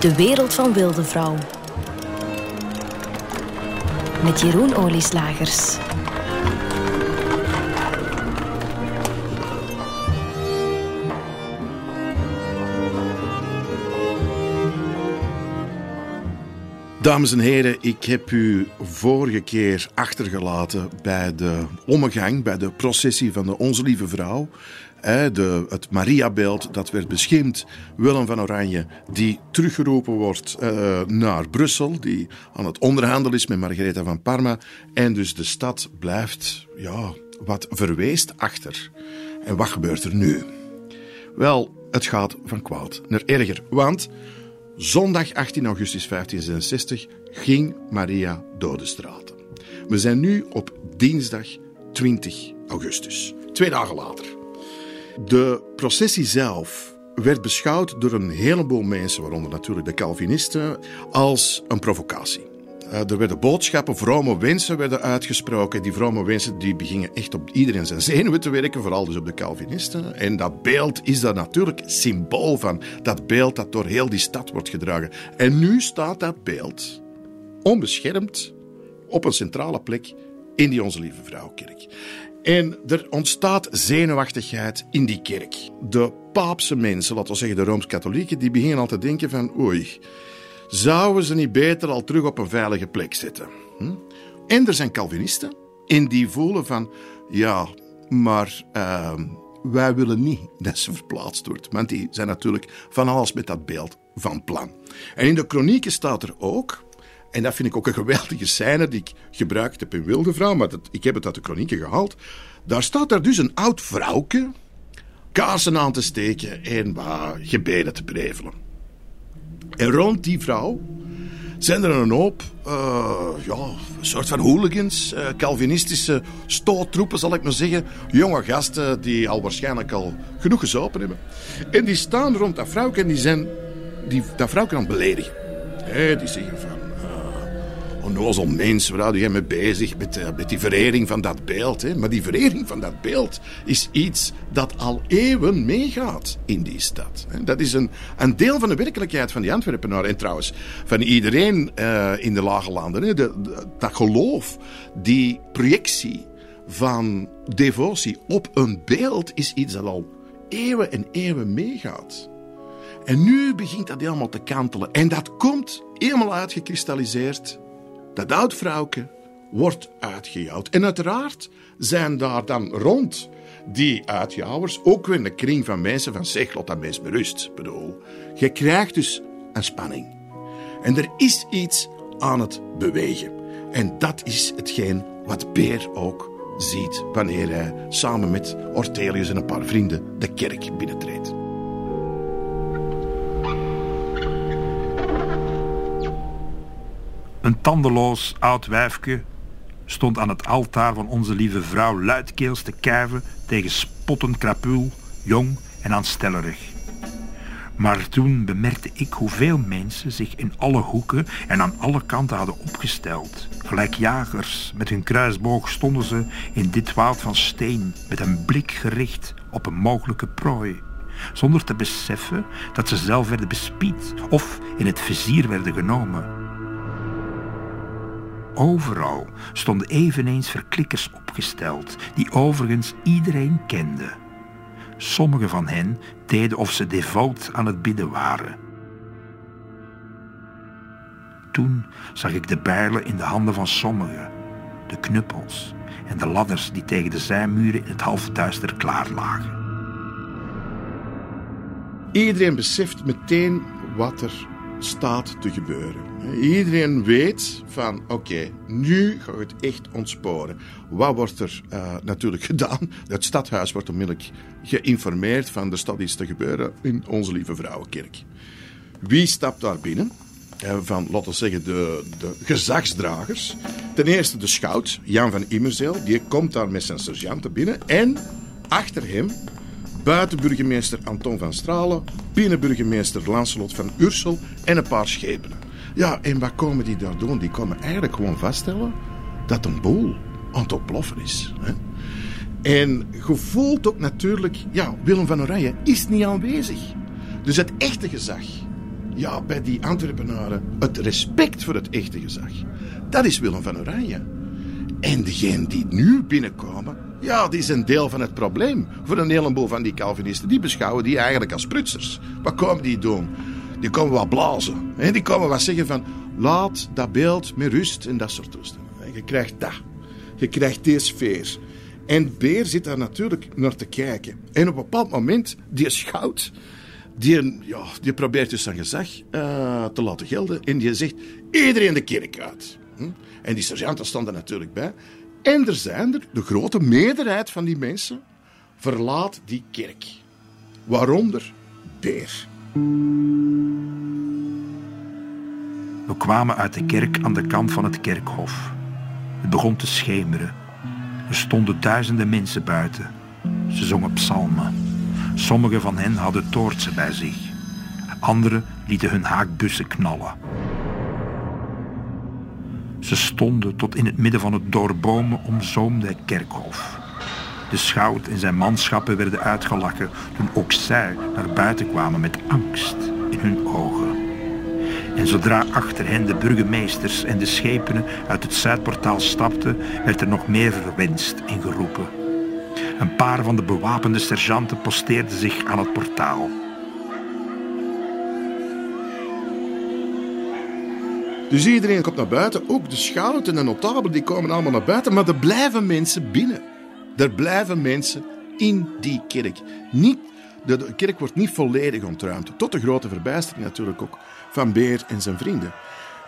De wereld van Wilde Vrouw. Met Jeroen Olieslagers. Dames en heren, ik heb u vorige keer achtergelaten bij de ommegang, bij de processie van de Onze Lieve Vrouw. De, het Mariabeeld dat werd beschimd. Willem van Oranje, die teruggeroepen wordt uh, naar Brussel, die aan het onderhandelen is met Margaretha van Parma. En dus de stad blijft ja, wat verweest achter. En wat gebeurt er nu? Wel, het gaat van kwaad naar erger. Want Zondag 18 augustus 1566 ging Maria door de straten. We zijn nu op dinsdag 20 augustus, twee dagen later. De processie zelf werd beschouwd door een heleboel mensen, waaronder natuurlijk de Calvinisten, als een provocatie. Eh, er werden boodschappen, vrome wensen werden uitgesproken. Die vrome wensen die begingen echt op iedereen zijn zenuwen te werken, vooral dus op de Calvinisten. En dat beeld is daar natuurlijk symbool van. Dat beeld dat door heel die stad wordt gedragen. En nu staat dat beeld onbeschermd op een centrale plek in die Onze Lieve Vrouwkerk. En er ontstaat zenuwachtigheid in die kerk. De paapse mensen, laten we zeggen de Rooms-Katholieken, die beginnen al te denken van oei, zouden ze niet beter al terug op een veilige plek zetten? Hm? En er zijn Calvinisten en die voelen van, ja, maar uh, wij willen niet dat ze verplaatst wordt. Want die zijn natuurlijk van alles met dat beeld van plan. En in de kronieken staat er ook, en dat vind ik ook een geweldige scène die ik gebruikt heb in Wilde Vrouw, maar dat, ik heb het uit de kronieken gehaald. Daar staat er dus een oud vrouwke kaarsen aan te steken en wat gebeden te prevelen. En rond die vrouw zijn er een hoop, uh, ja, soort van hooligans, uh, Calvinistische stoottroepen, zal ik maar zeggen. Jonge gasten die al waarschijnlijk al genoeg gezopen hebben. En die staan rond dat vrouwke en die zijn die, dat vrouwke aan het beledigen. Hey, die zeggen van, onnozel mens, waar hou jij mee bezig met, uh, met die verering van dat beeld? Hè? Maar die verering van dat beeld is iets dat al eeuwen meegaat in die stad. Hè? Dat is een, een deel van de werkelijkheid van die Antwerpenaren. En trouwens, van iedereen uh, in de lage landen. Hè? De, dat geloof, die projectie van devotie op een beeld is iets dat al eeuwen en eeuwen meegaat. En nu begint dat helemaal te kantelen. En dat komt helemaal uitgekristalliseerd dat oud vrouwke wordt uitgejouwd. En uiteraard zijn daar dan rond die uitjouwers ook weer een kring van mensen van zeg, laat dat mens berust. Bedoel, je krijgt dus een spanning. En er is iets aan het bewegen. En dat is hetgeen wat Beer ook ziet wanneer hij samen met Ortelius en een paar vrienden de kerk binnentreedt. Een tandeloos oud wijfje stond aan het altaar van onze lieve vrouw luidkeels te kijven tegen spottend krapul, jong en aanstellerig. Maar toen bemerkte ik hoeveel mensen zich in alle hoeken en aan alle kanten hadden opgesteld. Gelijk jagers met hun kruisboog stonden ze in dit woud van steen met een blik gericht op een mogelijke prooi. Zonder te beseffen dat ze zelf werden bespied of in het vizier werden genomen. Overal stonden eveneens verklikkers opgesteld, die overigens iedereen kende. Sommige van hen deden of ze devout aan het bidden waren. Toen zag ik de bijlen in de handen van sommigen, de knuppels en de ladders die tegen de zijmuren in het halfduister klaar lagen. Iedereen beseft meteen wat er staat te gebeuren. Iedereen weet van oké, nu gaat het echt ontsporen. Wat wordt er uh, natuurlijk gedaan? Het stadhuis wordt onmiddellijk geïnformeerd van er staat iets te gebeuren in onze lieve vrouwenkerk. Wie stapt daar binnen? Uh, van, laten we zeggen, de, de gezagsdragers. Ten eerste de schout, Jan van Immerzeel, die komt daar met zijn sergeanten binnen. En achter hem buitenburgemeester Anton van Stralen, binnenburgemeester Lancelot van Ursel en een paar schepenen. Ja, en wat komen die daar doen? Die komen eigenlijk gewoon vaststellen dat een boel aan het oploffen is. Hè? En gevoeld ook natuurlijk, ja, Willem van Oranje is niet aanwezig. Dus het echte gezag ja, bij die Antwerpenaren het respect voor het echte gezag. Dat is Willem van Oranje. En degenen die nu binnenkomen, ja, die zijn deel van het probleem. Voor een heleboel van die Calvinisten, die beschouwen die eigenlijk als prutsers. Wat komen die doen? Die komen wat blazen. En die komen wat zeggen van, laat dat beeld met rust en dat soort toestanden. En je krijgt dat. Je krijgt die sfeer. En Beer zit daar natuurlijk naar te kijken. En op een bepaald moment, die schout, die, ja, die probeert dus zijn gezag uh, te laten gelden. En die zegt, iedereen de kerk uit. Hm? En die sergeanten stonden er natuurlijk bij. En er zijn er, de grote meerderheid van die mensen, verlaat die kerk. Waaronder Beer. We kwamen uit de kerk aan de kant van het kerkhof. Het begon te schemeren. Er stonden duizenden mensen buiten. Ze zongen psalmen. Sommigen van hen hadden toortsen bij zich. Anderen lieten hun haakbussen knallen. Ze stonden tot in het midden van het door bomen omzoomde kerkhof. De schout en zijn manschappen werden uitgelachen toen ook zij naar buiten kwamen met angst in hun ogen. En zodra achter hen de burgemeesters en de schepenen uit het Zuidportaal stapten, werd er nog meer verwenst en geroepen. Een paar van de bewapende sergeanten posteerden zich aan het portaal. Dus iedereen komt naar buiten, ook de schout en de notabelen, die komen allemaal naar buiten, maar er blijven mensen binnen. Er blijven mensen in die kerk. Niet, de, kerk wordt niet volledig ontruimd, tot de grote verbijstering natuurlijk ook van Beer en zijn vrienden.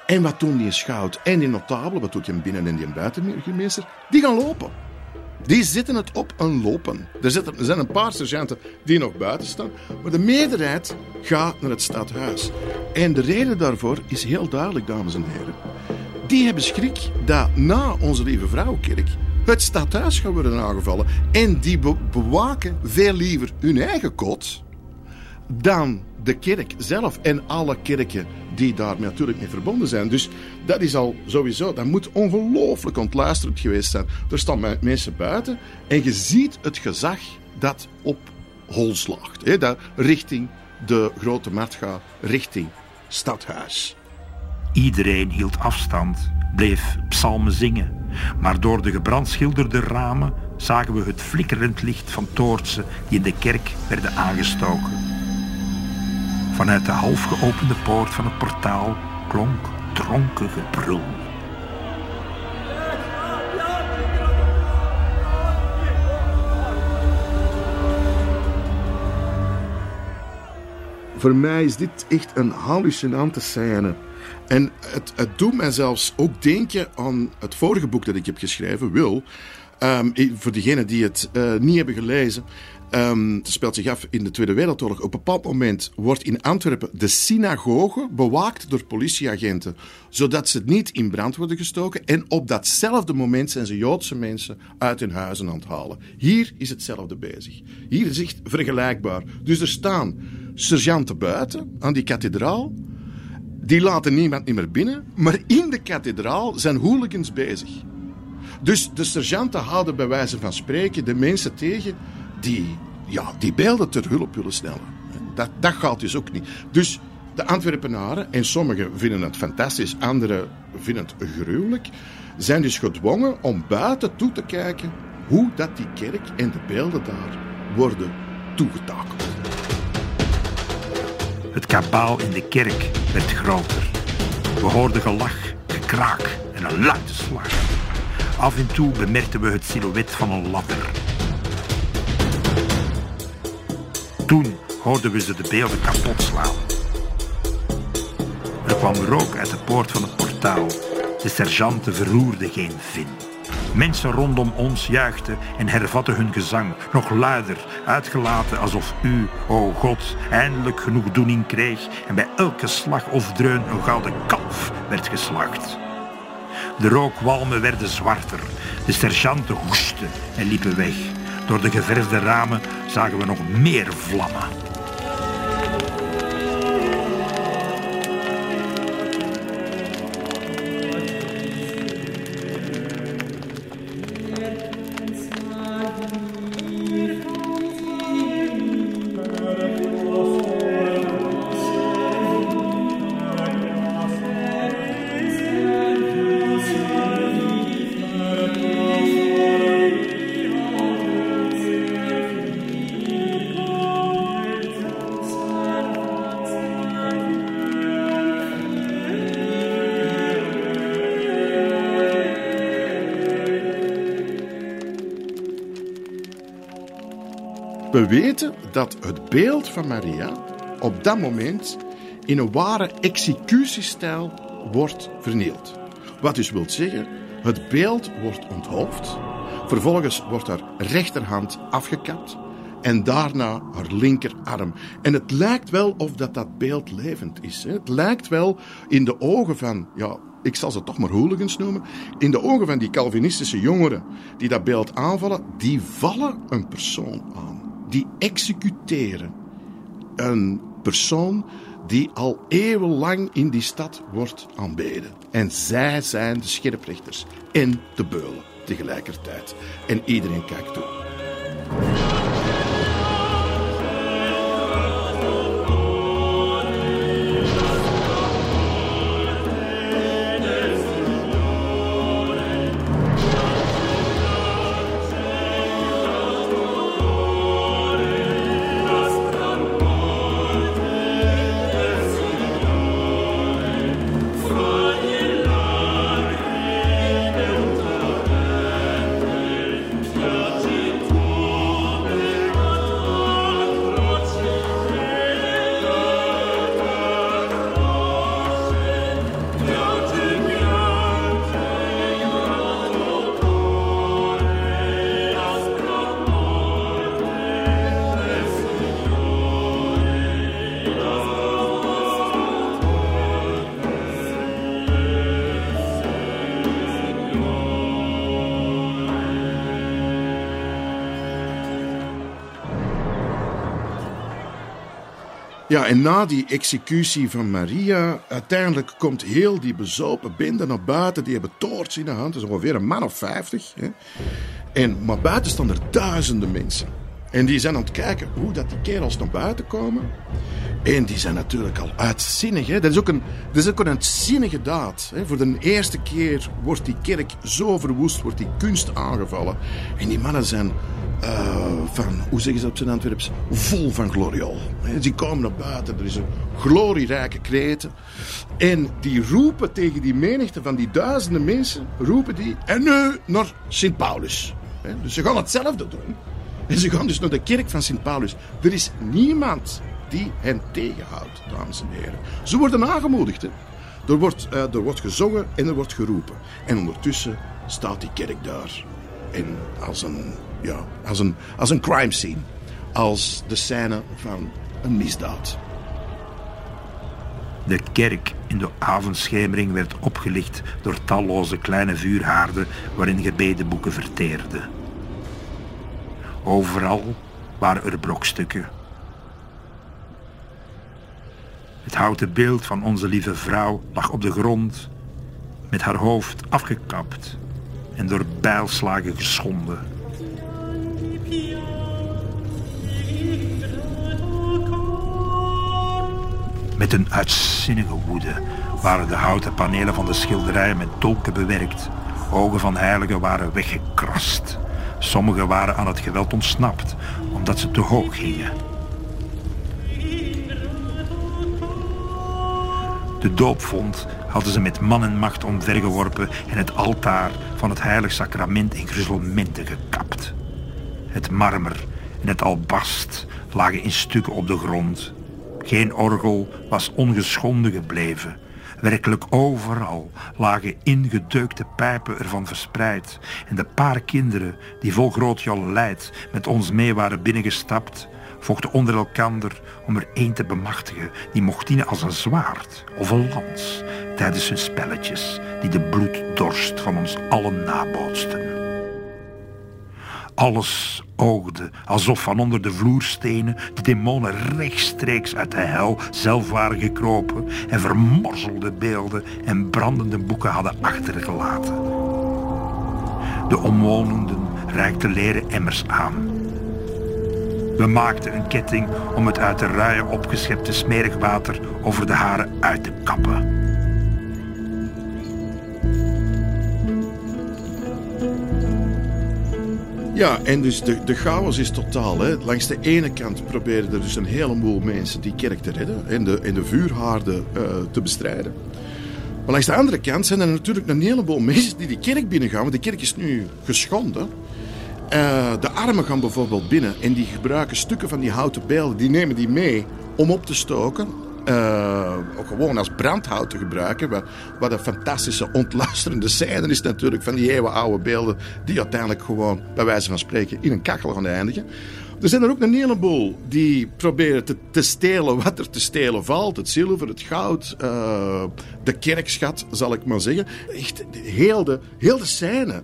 En wat doen die schout en die notabelen, wat doet je binnen- en die buitenburgemeester? Die gaan lopen. Die zitten het op een lopen. Er, zitten, er zijn een paar sergeanten die nog buiten staan, maar de meerderheid gaat naar het stadhuis. En de reden daarvoor is heel duidelijk, dames en heren. Die hebben schrik dat na onze Lieve Vrouwenkerk het stadhuis gaat worden aangevallen. En die bewaken veel liever hun eigen kot dan de kerk zelf en alle kerken die daar natuurlijk mee verbonden zijn. Dus dat is al sowieso, dat moet ongelooflijk ontluisterend geweest zijn. Er staan mensen buiten en je ziet het gezag dat op hol slaagt. Hè, dat richting de grote markt gaat, richting stadhuis. Iedereen hield afstand, bleef psalmen zingen. Maar door de gebrandschilderde ramen zagen we het flikkerend licht van toortsen die in de kerk werden aangestoken. Vanuit de half geopende poort van het portaal klonk dronken gebrul. Voor mij is dit echt een hallucinante scène. En het, het doet mij zelfs ook denken aan het vorige boek dat ik heb geschreven, Wil. Um, voor degenen die het uh, niet hebben gelezen. Um, het speelt zich af in de Tweede Wereldoorlog. Op een bepaald moment wordt in Antwerpen de synagoge bewaakt door politieagenten, zodat ze niet in brand worden gestoken. En op datzelfde moment zijn ze Joodse mensen uit hun huizen aan het halen. Hier is hetzelfde bezig. Hier is vergelijkbaar. Dus er staan sergeanten buiten aan die kathedraal. Die laten niemand niet meer binnen. Maar in de kathedraal zijn hooligans bezig. Dus de sergeanten houden bij wijze van spreken de mensen tegen die, ja, die beelden ter hulp willen stellen. Dat, dat gaat dus ook niet. Dus de Antwerpenaren, en sommigen vinden het fantastisch, anderen vinden het gruwelijk, zijn dus gedwongen om buiten toe te kijken hoe dat die kerk en de beelden daar worden toegetakeld. Het kabaal in de kerk werd groter. We hoorden gelach, gekraak en een luide slag. Af en toe bemerkten we het silhouet van een ladder Toen hoorden we ze de beelden kapot slaan. Er kwam rook uit de poort van het portaal. De sergeanten verroerden geen vin. Mensen rondom ons juichten en hervatten hun gezang, nog luider, uitgelaten alsof u, o God, eindelijk genoegdoening kreeg en bij elke slag of dreun een gouden kalf werd geslacht. De rookwalmen werden zwarter, de sergeanten hoesten en liepen weg. Door de geverfde ramen zagen we nog meer vlammen. We weten dat het beeld van Maria op dat moment in een ware executiestijl wordt vernield. Wat dus wil zeggen, het beeld wordt onthoofd, vervolgens wordt haar rechterhand afgekapt en daarna haar linkerarm. En het lijkt wel of dat, dat beeld levend is. Het lijkt wel in de ogen van, ja, ik zal ze toch maar hooligans noemen, in de ogen van die Calvinistische jongeren die dat beeld aanvallen, die vallen een persoon aan. Die executeren een persoon die al eeuwenlang in die stad wordt aanbeden. En zij zijn de scherprechters en de beulen tegelijkertijd. En iedereen kijkt toe. Ja, en na die executie van Maria, uiteindelijk komt heel die bezopen bende naar buiten. Die hebben toorts in de hand, dat is ongeveer een man of vijftig. En, maar buiten staan er duizenden mensen. En die zijn aan het kijken hoe dat die kerels naar buiten komen. En die zijn natuurlijk al uitzinnig. Hè? Dat, is ook een, dat is ook een uitzinnige daad. Hè? Voor de eerste keer wordt die kerk zo verwoest, wordt die kunst aangevallen. En die mannen zijn uh, van, hoe zeggen ze op zijn Antwerps, vol van gloriol. Die komen naar buiten, er is een glorierijke kreten. En die roepen tegen die menigte van die duizenden mensen, roepen die, en nu naar Sint Paulus. Dus ze gaan hetzelfde doen. En ze gaan dus naar de kerk van Sint Paulus. Er is niemand die hen tegenhoudt, dames en heren. Ze worden aangemoedigd. Er, wordt, uh, er wordt gezongen en er wordt geroepen. En ondertussen staat die kerk daar. En als een, ja, als een, als een crime scene. Als de scène van een misdaad. De kerk in de avondschemering werd opgelicht door talloze kleine vuurhaarden waarin gebedenboeken verteerden. Overal waren er brokstukken. Het houten beeld van onze lieve vrouw lag op de grond, met haar hoofd afgekapt en door bijlslagen geschonden. Met een uitzinnige woede waren de houten panelen van de schilderijen met dolken bewerkt. Ogen van heiligen waren weggekrast. Sommigen waren aan het geweld ontsnapt omdat ze te hoog gingen. De doopvond hadden ze met man en macht omvergeworpen en het altaar van het heilig sacrament in gruzelementen gekapt. Het marmer en het albast lagen in stukken op de grond. Geen orgel was ongeschonden gebleven. Werkelijk overal lagen ingedeukte pijpen ervan verspreid. En de paar kinderen die vol groot leid met ons mee waren binnengestapt, vochten onder elkander om er één te bemachtigen die mocht dienen als een zwaard of een lans tijdens hun spelletjes die de bloeddorst van ons allen nabootsten. Alles oogde alsof van onder de vloerstenen de demonen rechtstreeks uit de hel zelf waren gekropen en vermorzelde beelden en brandende boeken hadden achtergelaten. De omwonenden reikten leren emmers aan. We maakten een ketting om het uit de ruien opgeschepte smerig water over de haren uit te kappen. Ja, en dus de, de chaos is totaal. Hè. Langs de ene kant proberen er dus een heleboel mensen die kerk te redden en de, en de vuurhaarden uh, te bestrijden. Maar langs de andere kant zijn er natuurlijk een heleboel mensen die die kerk binnengaan, want de kerk is nu geschonden. Eh, de armen gaan bijvoorbeeld binnen en die gebruiken stukken van die houten beelden, die nemen die mee om op te stoken. Uh, gewoon als brandhout te gebruiken. Wat, wat een fantastische ontluisterende scène is natuurlijk van die eeuwenoude beelden. Die uiteindelijk gewoon, bij wijze van spreken, in een kachel gaan eindigen. Er zijn er ook een heleboel die proberen te, te stelen wat er te stelen valt. Het zilver, het goud, uh, de kerkschat, zal ik maar zeggen. Echt, heel de, heel de scène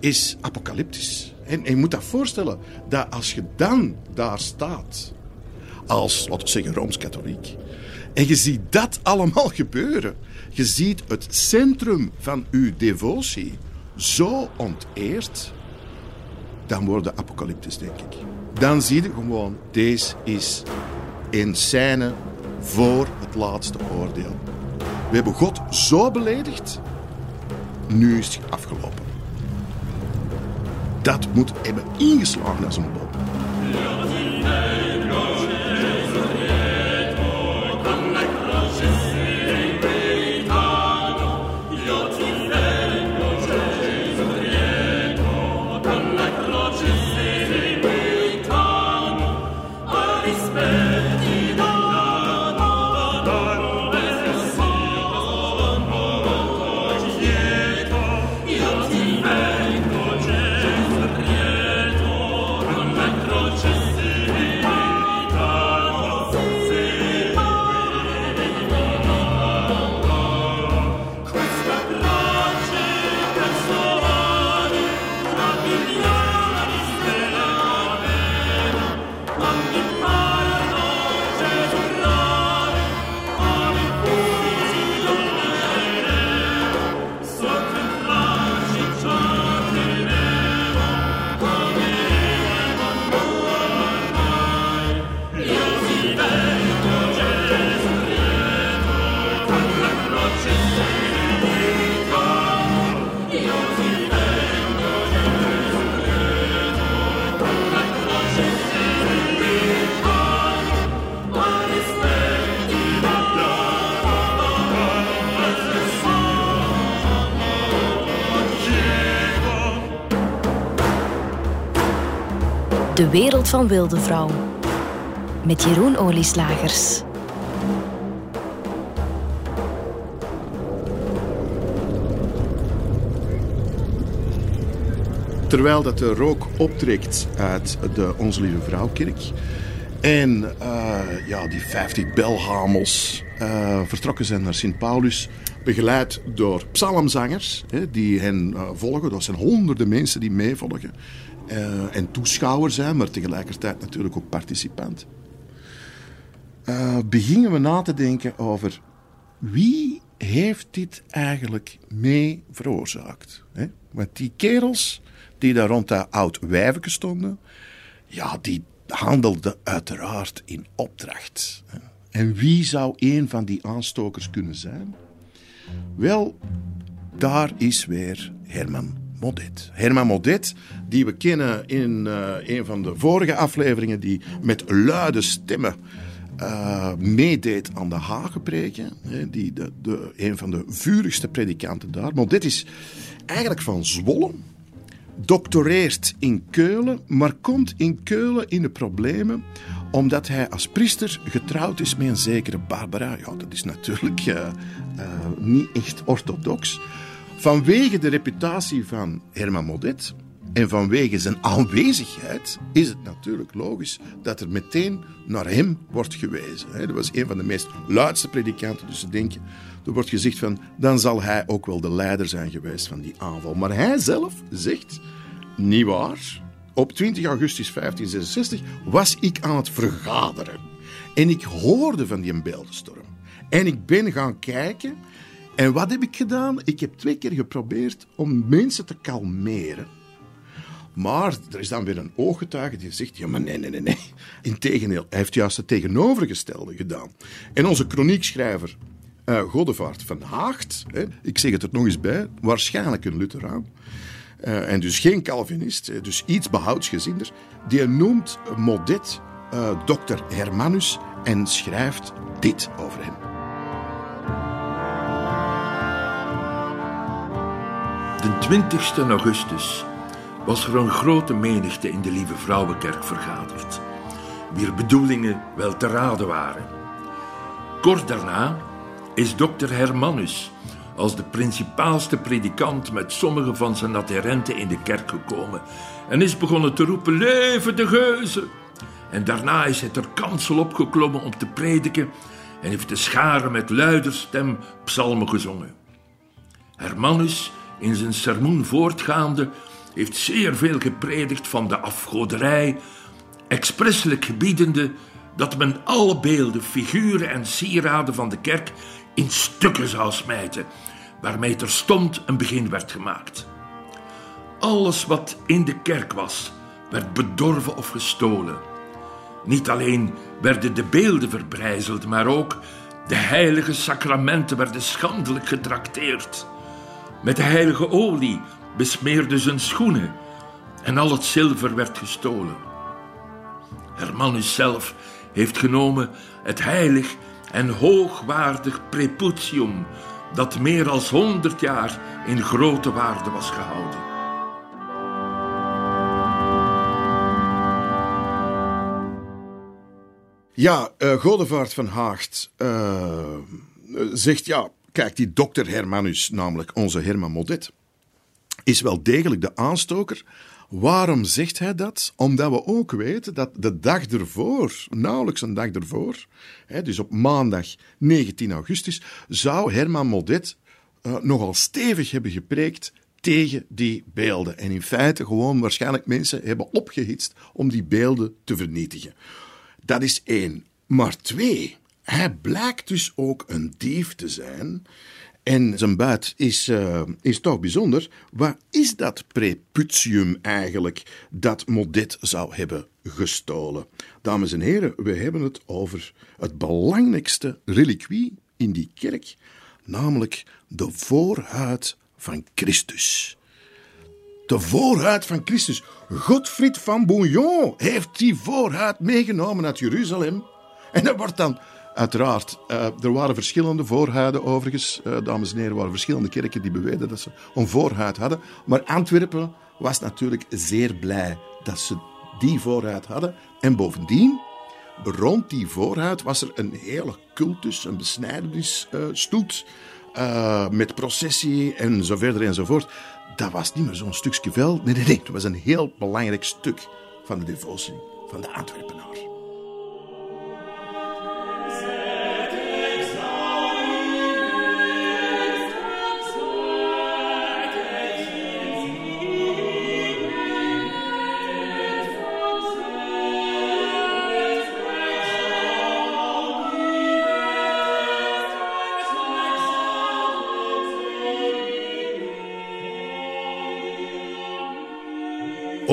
is apocalyptisch. En, je moet dat voorstellen, dat als je dan daar staat, als, laten we zeggen, Rooms-Katholiek, en je ziet dat allemaal gebeuren. Je ziet het centrum van uw devotie zo onteerd, dan wordt het apocalyptisch, denk ik. Dan zie je gewoon, deze is een scène voor het laatste oordeel. We hebben God zo beledigd, nu is het afgelopen. Dat moet hebben ingeslagen als een bom. Wereld van Wilde Vrouw. Met Jeroen Olieslagers. Terwijl dat de rook optrekt uit de Onze Lieve Vrouwkerk. En uh, ja, die 50 belhamels uh, vertrokken zijn naar Sint-Paulus. Begeleid door psalmzangers hè, die hen uh, volgen. Dat zijn honderden mensen die meevolgen. Uh, en toeschouwer zijn, maar tegelijkertijd natuurlijk ook participant. Uh, beginnen we na te denken over wie heeft dit eigenlijk mee veroorzaakt? Hè? Want die kerels die daar rond dat oud wijvenke stonden, ja, die handelden uiteraard in opdracht. Hè? En wie zou een van die aanstokers kunnen zijn? Wel, daar is weer Herman Herman Modet, die we kennen in uh, een van de vorige afleveringen, die met luide stemmen uh, meedeed aan de Hagenpreken. Die de, de, een van de vurigste predikanten daar. Modet is eigenlijk van Zwolle. Doctoreert in Keulen, maar komt in Keulen in de problemen omdat hij als priester getrouwd is met een zekere Barbara. Ja, dat is natuurlijk uh, niet echt orthodox. Vanwege de reputatie van Herman Modet en vanwege zijn aanwezigheid is het natuurlijk logisch dat er meteen naar hem wordt gewezen. Dat was een van de meest luidste predikanten, dus ze denken, er wordt gezegd van, dan zal hij ook wel de leider zijn geweest van die aanval. Maar hij zelf zegt, niet waar. Op 20 augustus 1566 was ik aan het vergaderen en ik hoorde van die beeldenstorm. En ik ben gaan kijken en wat heb ik gedaan? Ik heb twee keer geprobeerd om mensen te kalmeren. Maar er is dan weer een ooggetuige die zegt: ja, maar nee, nee, nee, nee. Integendeel, hij heeft juist het tegenovergestelde gedaan. En onze chroniekschrijver uh, Goddevaart van Haagt, hè, ik zeg het er nog eens bij, waarschijnlijk een Lutheraan. Uh, en dus geen Calvinist, dus iets behoudsgezinder, die noemt Modet uh, dokter Hermanus en schrijft dit over hem. De 20 augustus was er een grote menigte in de Lieve Vrouwenkerk vergaderd, wier bedoelingen wel te raden waren. Kort daarna is dokter Hermannus als de principaalste predikant met sommige van zijn adherenten in de kerk gekomen en is begonnen te roepen: Leven de geuzen! En daarna is hij ter kansel opgeklommen om te prediken en heeft de scharen met luider stem psalmen gezongen. Hermannus, in zijn sermoen voortgaande, heeft zeer veel gepredikt van de afgoderij, expresselijk gebiedende dat men alle beelden, figuren en sieraden van de kerk in stukken zou smijten, waarmee terstond een begin werd gemaakt. Alles wat in de kerk was, werd bedorven of gestolen. Niet alleen werden de beelden verbrijzeld, maar ook de heilige sacramenten werden schandelijk getrakteerd. Met de heilige olie besmeerde zijn schoenen en al het zilver werd gestolen. Hermannus zelf heeft genomen het heilig en hoogwaardig preputium dat meer dan honderd jaar in grote waarde was gehouden. Ja, uh, Godevaart van Haagt uh, zegt ja, kijk, die dokter Hermanus, namelijk onze Herman Modet, is wel degelijk de aanstoker. Waarom zegt hij dat? Omdat we ook weten dat de dag ervoor, nauwelijks een dag ervoor, hè, dus op maandag 19 augustus, zou Herman Modet uh, nogal stevig hebben gepreekt tegen die beelden. En in feite gewoon waarschijnlijk mensen hebben opgehitst om die beelden te vernietigen. Dat is één. Maar twee, hij blijkt dus ook een dief te zijn. En zijn buit is, uh, is toch bijzonder. Wat is dat preputium eigenlijk dat Modet zou hebben gestolen? Dames en heren, we hebben het over het belangrijkste reliquie in die kerk, namelijk de voorhuid van Christus. De voorhuid van Christus. Godfried van Bouillon heeft die voorhuid meegenomen uit Jeruzalem. En dat wordt dan Uiteraard, uh, er waren verschillende voorhuiden overigens. Uh, dames en heren, er waren verschillende kerken die beweren dat ze een voorhuid hadden. Maar Antwerpen was natuurlijk zeer blij dat ze die voorhuid hadden. En bovendien, rond die voorhuid was er een hele cultus, een besnijdenisstoet. Uh, met processie en zo verder enzovoort. Dat was niet meer zo'n stukje vel. Nee, nee, nee. Het was een heel belangrijk stuk van de devotie van de Antwerpenaar.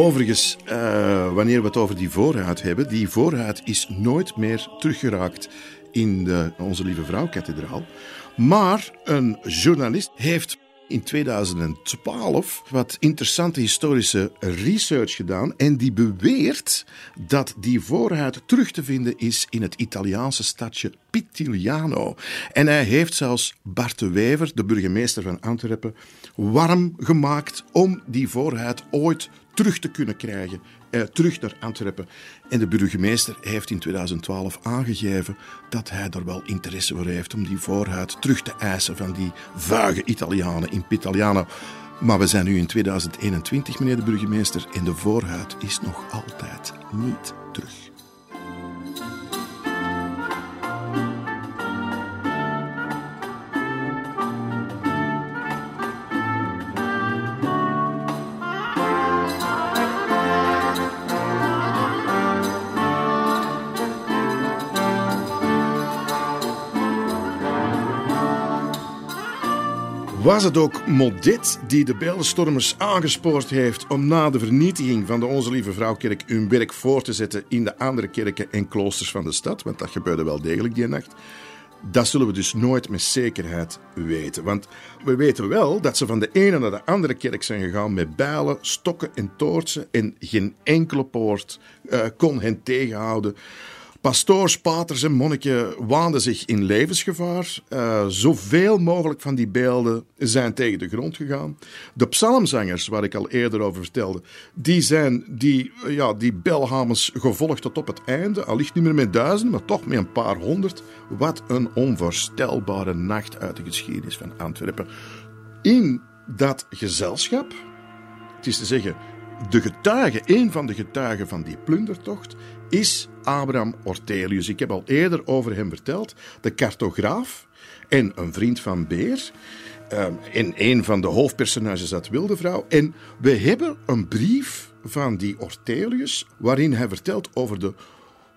Overigens, uh, wanneer we het over die voorraad hebben, die voorraad is nooit meer teruggeraakt in de Onze Lieve Vrouw-kathedraal. Maar een journalist heeft in 2012 wat interessante historische research gedaan. En die beweert dat die voorhuid terug te vinden is in het Italiaanse stadje Pitigliano. En hij heeft zelfs Bart de Wever, de burgemeester van Antwerpen, warm gemaakt om die voorhuid ooit terug te kunnen krijgen, eh, terug naar Antwerpen. En de burgemeester heeft in 2012 aangegeven dat hij er wel interesse voor heeft om die voorhuid terug te eisen van die vuige Italianen in Pitaliano. Maar we zijn nu in 2021, meneer de burgemeester, en de voorhuid is nog altijd niet terug. Was het ook Modet die de beeldenstormers aangespoord heeft om na de vernietiging van de Onze Lieve Vrouwkerk hun werk voor te zetten in de andere kerken en kloosters van de stad? Want dat gebeurde wel degelijk die nacht. Dat zullen we dus nooit met zekerheid weten. Want we weten wel dat ze van de ene naar de andere kerk zijn gegaan met bijlen, stokken en toortsen. En geen enkele poort uh, kon hen tegenhouden. Pastoors, paters en monniken waanden zich in levensgevaar. Uh, zoveel mogelijk van die beelden zijn tegen de grond gegaan. De psalmzangers, waar ik al eerder over vertelde, die zijn die, ja, die belhamers gevolgd tot op het einde. Al niet meer met duizend, maar toch met een paar honderd. Wat een onvoorstelbare nacht uit de geschiedenis van Antwerpen. In dat gezelschap, het is te zeggen, de getuige, een van de getuigen van die plundertocht, is Abraham Ortelius. Ik heb al eerder over hem verteld. De cartograaf en een vriend van Beer. Ehm, en een van de hoofdpersonages uit Wildevrouw. En we hebben een brief van die Ortelius waarin hij vertelt over de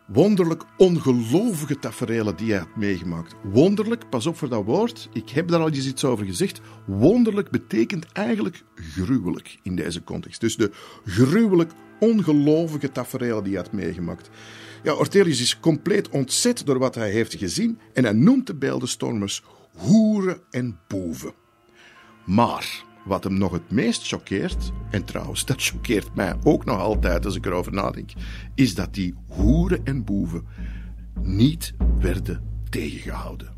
wonderlijk ongelovige taferelen die hij had meegemaakt. Wonderlijk, pas op voor dat woord, ik heb daar al eens iets over gezegd. Wonderlijk betekent eigenlijk gruwelijk in deze context. Dus de gruwelijk ongelovige taferelen die hij had meegemaakt. Ja, Ortelius is compleet ontzet door wat hij heeft gezien en hij noemt de beeldenstormers hoeren en boeven. Maar wat hem nog het meest choqueert, en trouwens, dat choqueert mij ook nog altijd als ik erover nadenk, is dat die hoeren en boeven niet werden tegengehouden.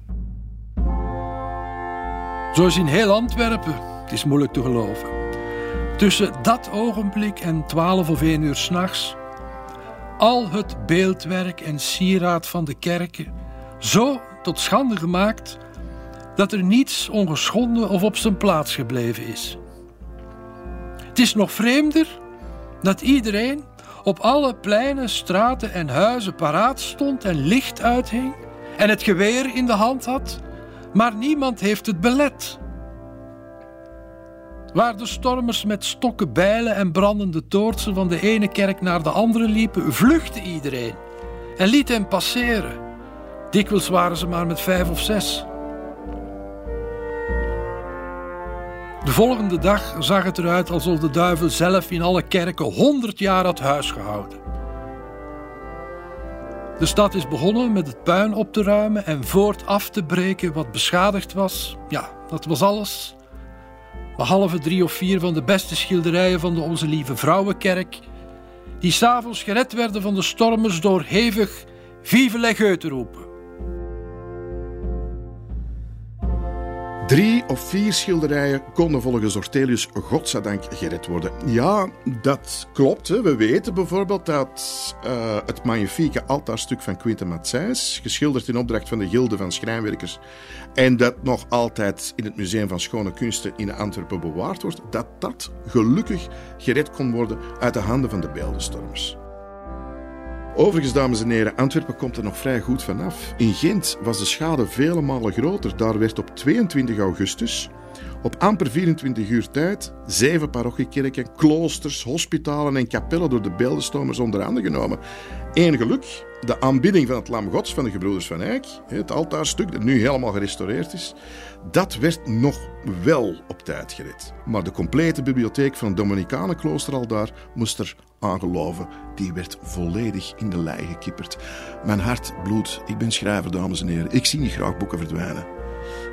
Zoals in heel Antwerpen, het is moeilijk te geloven. Tussen dat ogenblik en 12 of 1 uur s'nachts, al het beeldwerk en sieraad van de kerken zo tot schande gemaakt dat er niets ongeschonden of op zijn plaats gebleven is. Het is nog vreemder dat iedereen op alle pleinen, straten en huizen paraat stond en licht uithing en het geweer in de hand had, maar niemand heeft het belet. Waar de stormers met stokken, bijlen en brandende toortsen van de ene kerk naar de andere liepen, vluchtte iedereen en liet hem passeren. Dikwijls waren ze maar met vijf of zes. De volgende dag zag het eruit alsof de duivel zelf in alle kerken honderd jaar had huisgehouden. De stad is begonnen met het puin op te ruimen en voort af te breken wat beschadigd was. Ja, dat was alles. Behalve drie of vier van de beste schilderijen van de Onze Lieve Vrouwenkerk, die s'avonds gered werden van de stormers door hevig Vive les te roepen. Drie of vier schilderijen konden volgens Ortelius godzijdank gered worden. Ja, dat klopt. Hè. We weten bijvoorbeeld dat uh, het magnifieke altaarstuk van Quinten Matsijs, geschilderd in opdracht van de Gilde van Schrijnwerkers, en dat nog altijd in het Museum van Schone Kunsten in Antwerpen bewaard wordt, dat dat gelukkig gered kon worden uit de handen van de beeldenstormers. Overigens, dames en heren, Antwerpen komt er nog vrij goed vanaf. In Gent was de schade vele malen groter. Daar werd op 22 augustus, op amper 24 uur tijd, zeven parochiekerken, kloosters, hospitalen en kapellen door de beeldenstomers onder genomen. Eén geluk, de aanbidding van het Lam Gods van de gebroeders van Eyck, het altaarstuk dat nu helemaal gerestaureerd is, dat werd nog wel op tijd gered. Maar de complete bibliotheek van het Dominicanenklooster al daar moest er aangeloven. Die werd volledig in de lei gekipperd. Mijn hart bloedt. Ik ben schrijver, dames en heren. Ik zie niet graag boeken verdwijnen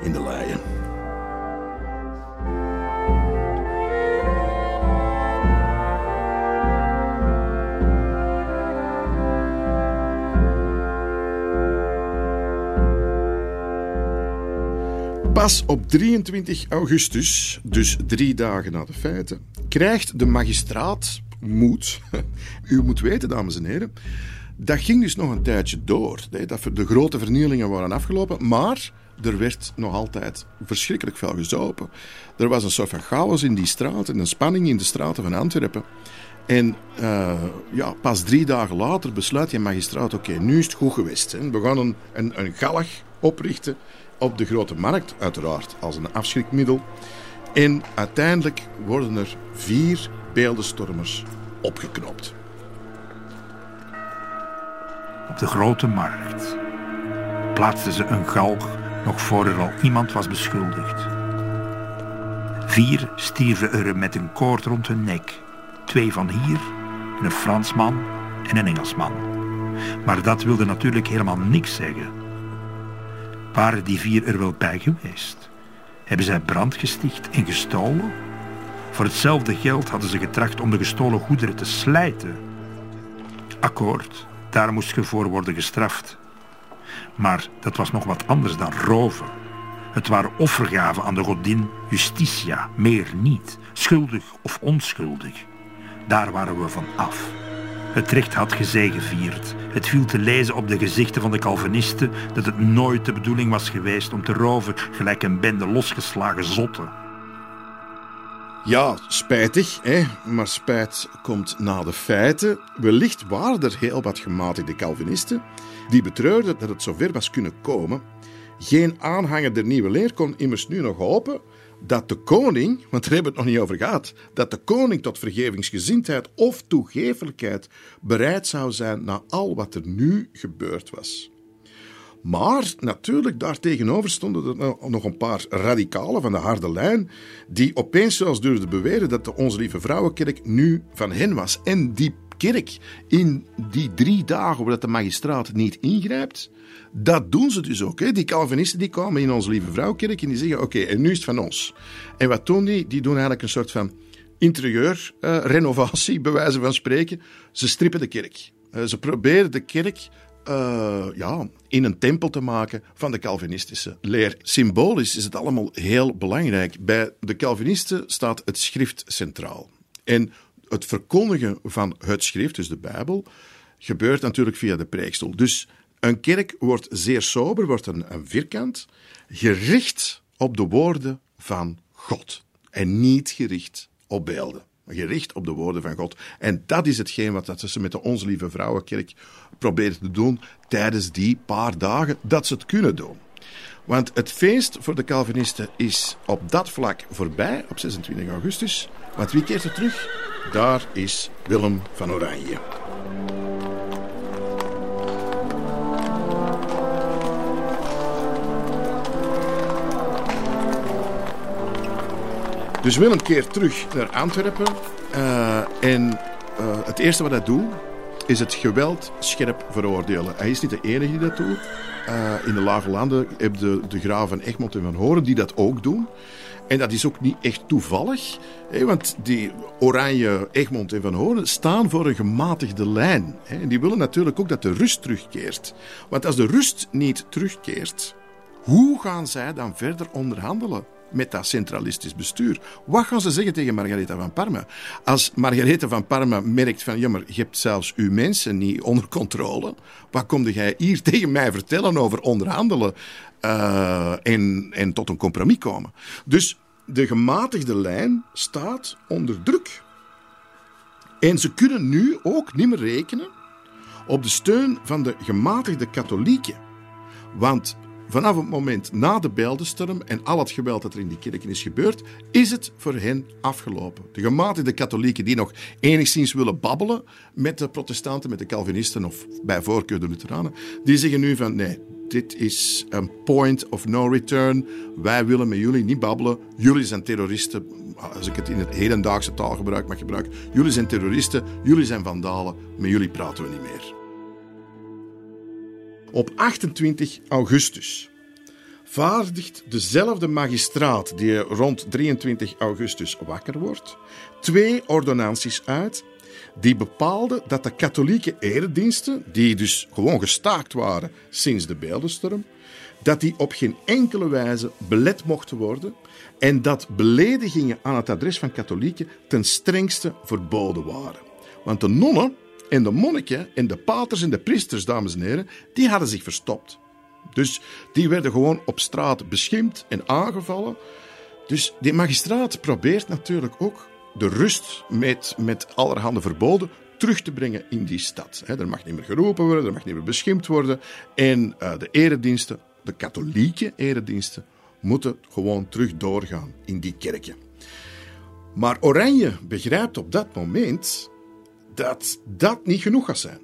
in de leien. Pas op 23 augustus, dus drie dagen na de feiten, krijgt de magistraat moed. U moet weten, dames en heren, dat ging dus nog een tijdje door. Dat de grote vernielingen waren afgelopen, maar er werd nog altijd verschrikkelijk veel gezopen. Er was een soort van chaos in die straten, een spanning in de straten van Antwerpen. En uh, ja, pas drie dagen later besluit je magistraat: oké, nu is het goed geweest. Hè. We gaan een, een, een galg oprichten op de grote markt, uiteraard als een afschrikmiddel. En uiteindelijk worden er vier beeldenstormers opgeknopt. Op de grote markt plaatsten ze een galg nog voor er al iemand was beschuldigd. Vier stierven er met een koord rond hun nek. Twee van hier, een Fransman en een Engelsman. Maar dat wilde natuurlijk helemaal niks zeggen. Waren die vier er wel bij geweest? Hebben zij brand gesticht en gestolen? Voor hetzelfde geld hadden ze getracht om de gestolen goederen te slijten. Akkoord, Daar moest je voor worden gestraft. Maar dat was nog wat anders dan roven. Het waren offergaven aan de godin Justitia, meer niet, schuldig of onschuldig. Daar waren we van af. Het recht had gezegevierd. Het viel te lezen op de gezichten van de Calvinisten dat het nooit de bedoeling was geweest om te roven gelijk een bende losgeslagen zotten. Ja, spijtig, hè? maar spijt komt na de feiten. Wellicht waren er heel wat gematigde Calvinisten die betreurden dat het zover was kunnen komen. Geen aanhanger der nieuwe leer kon immers nu nog hopen dat de koning, want daar hebben we het nog niet over gehad, dat de koning tot vergevingsgezindheid of toegevelijkheid bereid zou zijn na al wat er nu gebeurd was. Maar natuurlijk, daartegenover stonden er nog een paar radicalen van de harde lijn, die opeens zelfs durfden beweren dat de Onze Lieve Vrouwenkerk nu van hen was. En die kerk in die drie dagen waar de magistraat niet ingrijpt, dat doen ze dus ook. Hè. Die Calvinisten die komen in Onze Lieve Vrouwenkerk en die zeggen: Oké, en nu is het van ons. En wat doen die? Die doen eigenlijk een soort van interieurrenovatie, uh, bij wijze van spreken. Ze strippen de kerk. Uh, ze proberen de kerk uh, ja, in een tempel te maken van de Calvinistische leer. Symbolisch is het allemaal heel belangrijk. Bij de Calvinisten staat het schrift centraal. En het verkondigen van het schrift, dus de Bijbel, gebeurt natuurlijk via de preekstoel. Dus een kerk wordt zeer sober, wordt een, vierkant, gericht op de woorden van God. En niet gericht op beelden gericht op de woorden van God. En dat is hetgeen wat ze met de Onze Lieve Vrouwenkerk proberen te doen tijdens die paar dagen dat ze het kunnen doen. Want het feest voor de Calvinisten is op dat vlak voorbij, op 26 augustus. Want wie keert er terug? Daar is Willem van Oranje. Dus Willem keert terug naar Antwerpen. Uh, en uh, het eerste wat hij doet, is het geweld scherp veroordelen. Hij is niet de enige die dat doet. Uh, in de Lage Landen heb je de, de graven Egmond en Van Horen die dat ook doen. En dat is ook niet echt toevallig, hè, want die Oranje, Egmond en Van Horen staan voor een gematigde lijn. Hè, en die willen natuurlijk ook dat de rust terugkeert. Want als de rust niet terugkeert, hoe gaan zij dan verder onderhandelen? Met dat centralistisch bestuur. Wat gaan ze zeggen tegen Margaretha van Parma? Als Margaretha van Parma merkt van, jammer, je hebt zelfs uw mensen niet onder controle. Wat kom jij hier tegen mij vertellen over onderhandelen uh, en, en tot een compromis komen? Dus de gematigde lijn staat onder druk. En ze kunnen nu ook niet meer rekenen op de steun van de gematigde katholieken. Want vanaf het moment na de beeldenstorm en al het geweld dat er in die kerken is gebeurd, is het voor hen afgelopen. De gematigde katholieken die nog enigszins willen babbelen met de protestanten, met de Calvinisten of bij voorkeur de Lutheranen, die zeggen nu van nee, dit is een point of no return. Wij willen met jullie niet babbelen. Jullie zijn terroristen. Als ik het in het hedendaagse taalgebruik mag gebruiken. Jullie zijn terroristen. Jullie zijn vandalen. Met jullie praten we niet meer. Op 28 augustus vaardigt dezelfde magistraat die rond 23 augustus wakker wordt, twee ordonnanties uit die bepaalden dat de katholieke erediensten, die dus gewoon gestaakt waren sinds de beeldenstorm, dat die op geen enkele wijze belet mochten worden en dat beledigingen aan het adres van katholieken ten strengste verboden waren. Want de nonnen en de monniken en de paters en de priesters, dames en heren, die hadden zich verstopt. Dus die werden gewoon op straat beschimpt en aangevallen. Dus die magistraat probeert natuurlijk ook de rust met, met allerhande verboden terug te brengen in die stad. er mag niet meer geroepen worden, er mag niet meer beschimpt worden. En uh, de erediensten, de katholieke erediensten, moeten gewoon terug doorgaan in die kerken. Maar Oranje begrijpt op dat moment dat dat niet genoeg gaat zijn.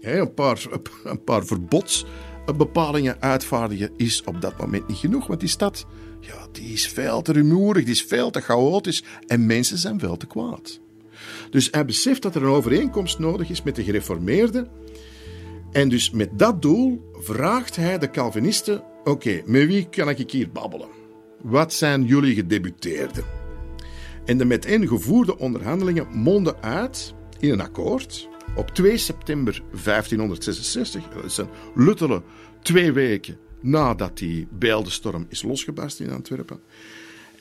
een, paar, een paar verbodsbepalingen uitvaardigen is op dat moment niet genoeg, want die stad ja, die is veel te rumoerig, die is veel te chaotisch en mensen zijn veel te kwaad. Dus hij beseft dat er een overeenkomst nodig is met de gereformeerden. En dus met dat doel vraagt hij de Calvinisten: Oké, met wie kan ik hier babbelen? Wat zijn jullie gedebuteerden? En de met gevoerde onderhandelingen monden uit in een akkoord op 2 september 1566, dat zijn luttele twee weken nadat die beeldenstorm is losgebarst in Antwerpen.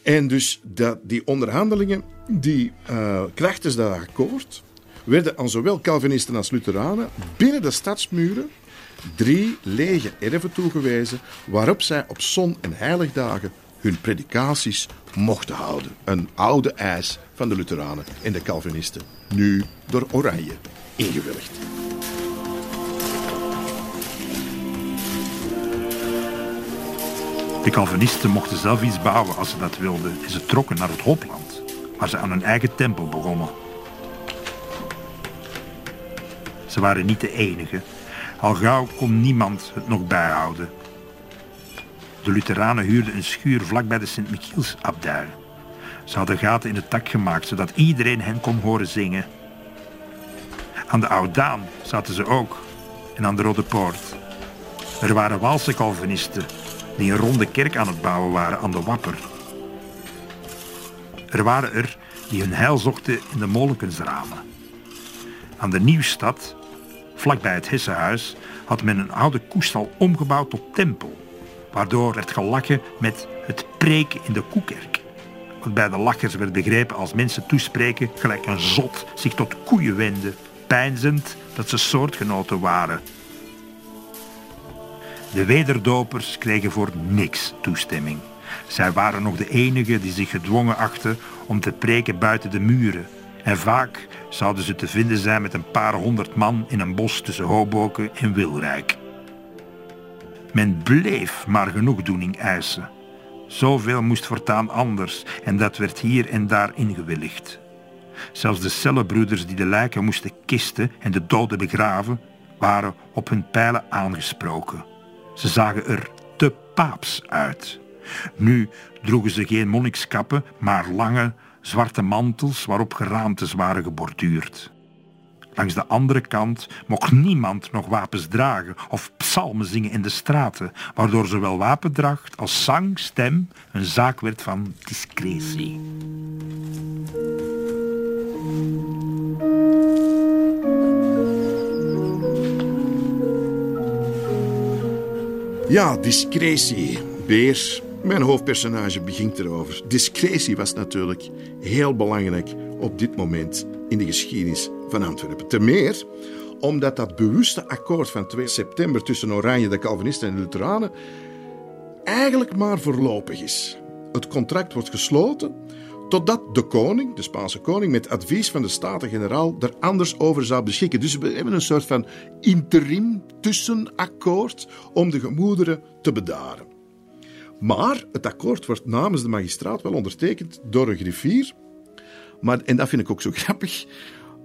En dus dat, die onderhandelingen, die uh, krachtens dat akkoord, werden aan zowel Calvinisten als Lutheranen binnen de stadsmuren drie lege erven toegewezen waarop zij op zon- en heiligdagen hun predikaties mochten houden. Een oude eis van de Lutheranen en de Calvinisten, nu door Oranje ingewilligd. De Calvinisten mochten zelf iets bouwen als ze dat wilden en ze trokken naar het Hopland, waar ze aan hun eigen tempel begonnen. Ze waren niet de enige, al gauw kon niemand het nog bijhouden. De Lutheranen huurden een schuur vlakbij de Sint-Michielsabdij. Ze hadden gaten in het dak gemaakt, zodat iedereen hen kon horen zingen. Aan de Oudaan zaten ze ook, en aan de Rode Poort. Er waren Waalse Calvinisten die een ronde kerk aan het bouwen waren aan de Wapper. Er waren er die hun heil zochten in de Molekensramen. Aan de Nieuwstad, vlakbij het Hessenhuis, had men een oude koestal omgebouwd tot tempel, waardoor werd gelachen met het preken in de koekerk. Wat bij de lachers werd begrepen als mensen toespreken gelijk een zot zich tot koeien wenden, pijnzend dat ze soortgenoten waren de wederdopers kregen voor niks toestemming. Zij waren nog de enigen die zich gedwongen achten om te preken buiten de muren. En vaak zouden ze te vinden zijn met een paar honderd man in een bos tussen Hoboken en Wilrijk. Men bleef maar genoegdoening eisen. Zoveel moest voortaan anders en dat werd hier en daar ingewilligd. Zelfs de cellenbroeders die de lijken moesten kisten en de doden begraven, waren op hun pijlen aangesproken. Ze zagen er te paaps uit. Nu droegen ze geen monnikskappen, maar lange, zwarte mantels waarop geraamtes waren geborduurd. Langs de andere kant mocht niemand nog wapens dragen of psalmen zingen in de straten, waardoor zowel wapendracht als zang, stem een zaak werd van discretie. Ja, discretie. Beer, mijn hoofdpersonage, begint erover. Discretie was natuurlijk heel belangrijk op dit moment in de geschiedenis van Antwerpen. Ten meer omdat dat bewuste akkoord van 2 september tussen Oranje, de Calvinisten en de Lutheranen eigenlijk maar voorlopig is. Het contract wordt gesloten totdat de koning, de Spaanse koning, met advies van de Staten-Generaal er anders over zou beschikken. Dus we hebben een soort van interim tussenakkoord om de gemoederen te bedaren. Maar het akkoord wordt namens de magistraat wel ondertekend door een griffier. Maar, en dat vind ik ook zo grappig.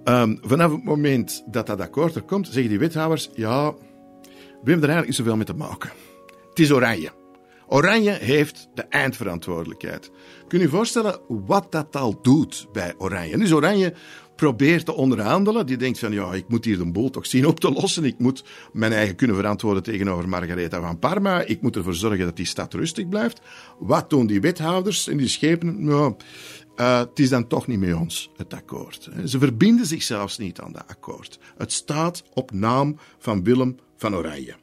Um, vanaf het moment dat dat akkoord er komt, zeggen die wethouders: ja, we hebben er eigenlijk niet zoveel mee te maken. Het is oranje. Oranje heeft de eindverantwoordelijkheid. Kun je je voorstellen wat dat al doet bij Oranje? Dus Oranje probeert te onderhandelen. Die denkt van, ja, ik moet hier de boel toch zien op te lossen. Ik moet mijn eigen kunnen verantwoorden tegenover Margaretha van Parma. Ik moet ervoor zorgen dat die stad rustig blijft. Wat doen die wethouders en die schepen? Nou, uh, het is dan toch niet met ons, het akkoord. Ze verbinden zich zelfs niet aan dat akkoord. Het staat op naam van Willem van Oranje.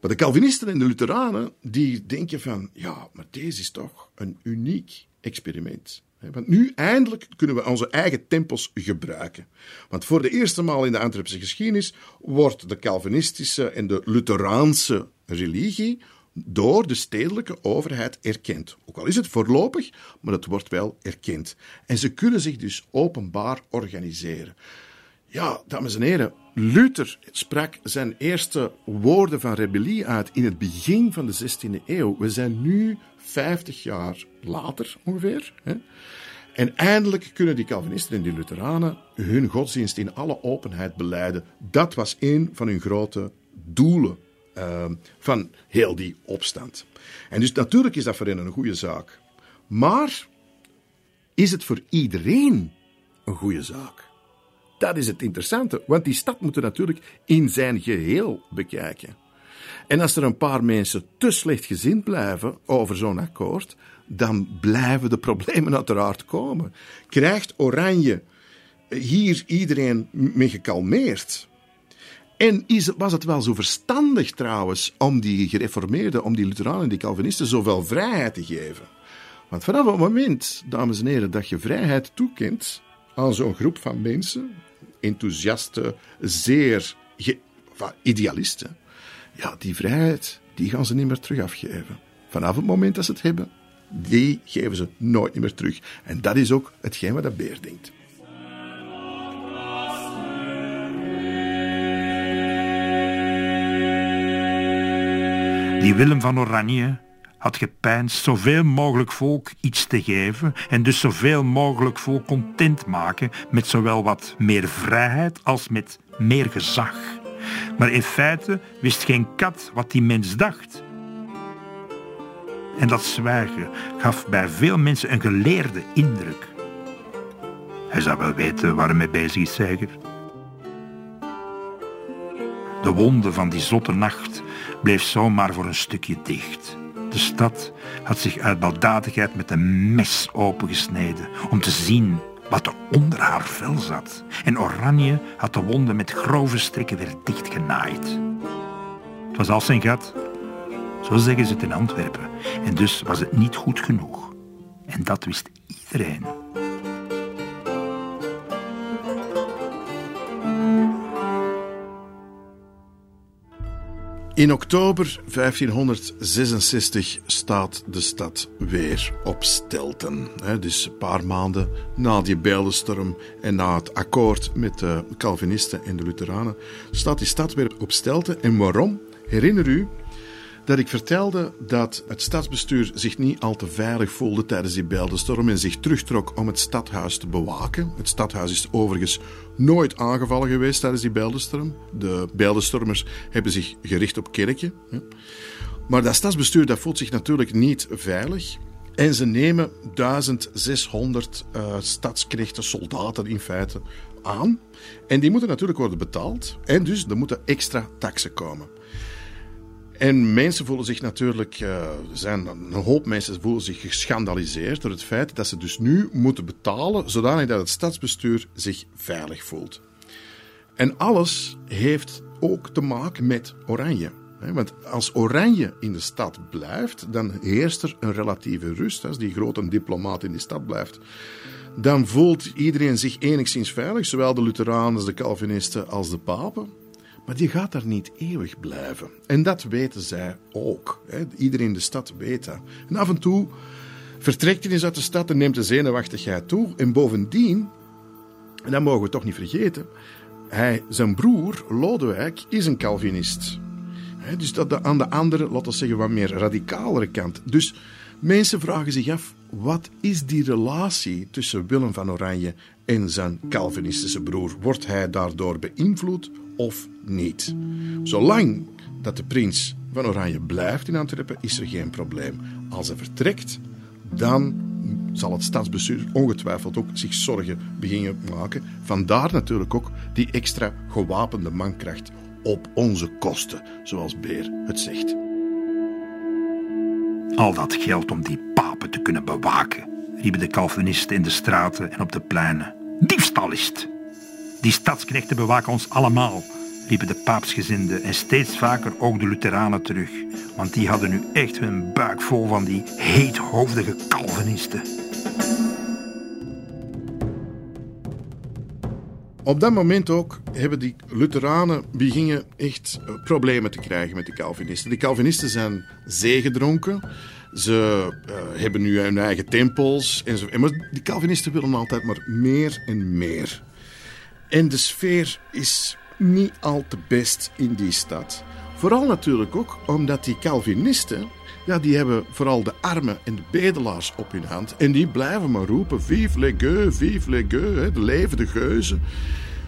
Maar de Calvinisten en de Lutheranen, die denken van, ja, maar deze is toch een uniek experiment. Want nu eindelijk kunnen we onze eigen tempels gebruiken. Want voor de eerste maal in de Antwerpse geschiedenis wordt de Calvinistische en de Lutheraanse religie door de stedelijke overheid erkend. Ook al is het voorlopig, maar het wordt wel erkend. En ze kunnen zich dus openbaar organiseren. Ja, dames en heren, Luther sprak zijn eerste woorden van rebellie uit in het begin van de 16e eeuw. We zijn nu 50 jaar later ongeveer. Hè? En eindelijk kunnen die Calvinisten en die Lutheranen hun godsdienst in alle openheid beleiden. Dat was een van hun grote doelen uh, van heel die opstand. En dus natuurlijk is dat voor hen een goede zaak. Maar is het voor iedereen een goede zaak? Dat is het interessante, want die stad moet natuurlijk in zijn geheel bekijken. En als er een paar mensen te slecht gezind blijven over zo'n akkoord, dan blijven de problemen uiteraard komen. Krijgt Oranje hier iedereen mee gekalmeerd. En is, was het wel zo verstandig trouwens om die gereformeerden, om die Lutheranen en die Calvinisten zoveel vrijheid te geven? Want vanaf het moment, dames en heren, dat je vrijheid toekent aan zo'n groep van mensen, enthousiaste, zeer idealisten, ja, die vrijheid, die gaan ze niet meer terug afgeven. Vanaf het moment dat ze het hebben, die geven ze nooit meer terug. En dat is ook hetgeen wat dat Beer denkt. Die Willem van Oranje had gepijnst zoveel mogelijk volk iets te geven en dus zoveel mogelijk volk content maken met zowel wat meer vrijheid als met meer gezag. Maar in feite wist geen kat wat die mens dacht. En dat zwijgen gaf bij veel mensen een geleerde indruk. Hij zou wel weten waar hij mee bezig is, Zeiger. De wonde van die zotte nacht bleef zomaar voor een stukje dicht. De stad had zich uit baldadigheid met een mes opengesneden om te zien wat er onder haar vel zat. En Oranje had de wonde met grove strikken weer dichtgenaaid. Het was als zijn gat. Zo zeggen ze het in Antwerpen. En dus was het niet goed genoeg. En dat wist iedereen. In oktober 1566 staat de stad weer op stelten. Dus een paar maanden na die beeldenstorm en na het akkoord met de Calvinisten en de Lutheranen staat die stad weer op stelten. En waarom? Herinner u dat ik vertelde dat het stadsbestuur zich niet al te veilig voelde tijdens die beeldenstorm en zich terugtrok om het stadhuis te bewaken. Het stadhuis is overigens nooit aangevallen geweest tijdens die beeldenstorm. De beeldenstormers hebben zich gericht op kerken. Maar dat stadsbestuur dat voelt zich natuurlijk niet veilig. En ze nemen 1600 uh, stadsknechten, soldaten in feite, aan. En die moeten natuurlijk worden betaald. En dus er moeten extra taxen komen. En mensen voelen zich natuurlijk, uh, zijn, een hoop mensen voelen zich geschandaliseerd door het feit dat ze dus nu moeten betalen, zodanig dat het stadsbestuur zich veilig voelt. En alles heeft ook te maken met Oranje. Want als Oranje in de stad blijft, dan heerst er een relatieve rust. Als die grote diplomaat in die stad blijft, dan voelt iedereen zich enigszins veilig, zowel de Lutheranen, de Calvinisten als de papen. Maar die gaat daar niet eeuwig blijven. En dat weten zij ook. Iedereen in de stad weet dat. En af en toe vertrekt hij eens uit de stad en neemt de zenuwachtigheid toe. En bovendien, en dat mogen we toch niet vergeten, hij, zijn broer Lodewijk is een Calvinist. Dus dat aan de andere, laten we zeggen, wat meer radicalere kant. Dus mensen vragen zich af, wat is die relatie tussen Willem van Oranje en zijn Calvinistische broer? Wordt hij daardoor beïnvloed of niet. Zolang dat de prins van Oranje blijft in Antwerpen, is er geen probleem. Als hij vertrekt, dan zal het stadsbestuur ongetwijfeld ook zich zorgen beginnen maken. Vandaar natuurlijk ook die extra gewapende mankracht op onze kosten, zoals Beer het zegt. Al dat geld om die papen te kunnen bewaken, riepen de Calvinisten in de straten en op de pleinen. Diefstal is het. Die stadsknechten bewaken ons allemaal, riepen de paapsgezinden en steeds vaker ook de Lutheranen terug, want die hadden nu echt hun buik vol van die heethoofdige Calvinisten. Op dat moment ook hebben die Lutheranen beginnen echt eh, problemen te krijgen met de Calvinisten. De Calvinisten zijn zeegedronken. Ze uh, hebben nu hun eigen tempels. En zo. Maar die Calvinisten willen altijd maar meer en meer. En de sfeer is niet al te best in die stad. Vooral natuurlijk ook omdat die Calvinisten, ja, die hebben vooral de armen en de bedelaars op hun hand. En die blijven maar roepen, vive les gueux, vive les gueux, de levende geuzen.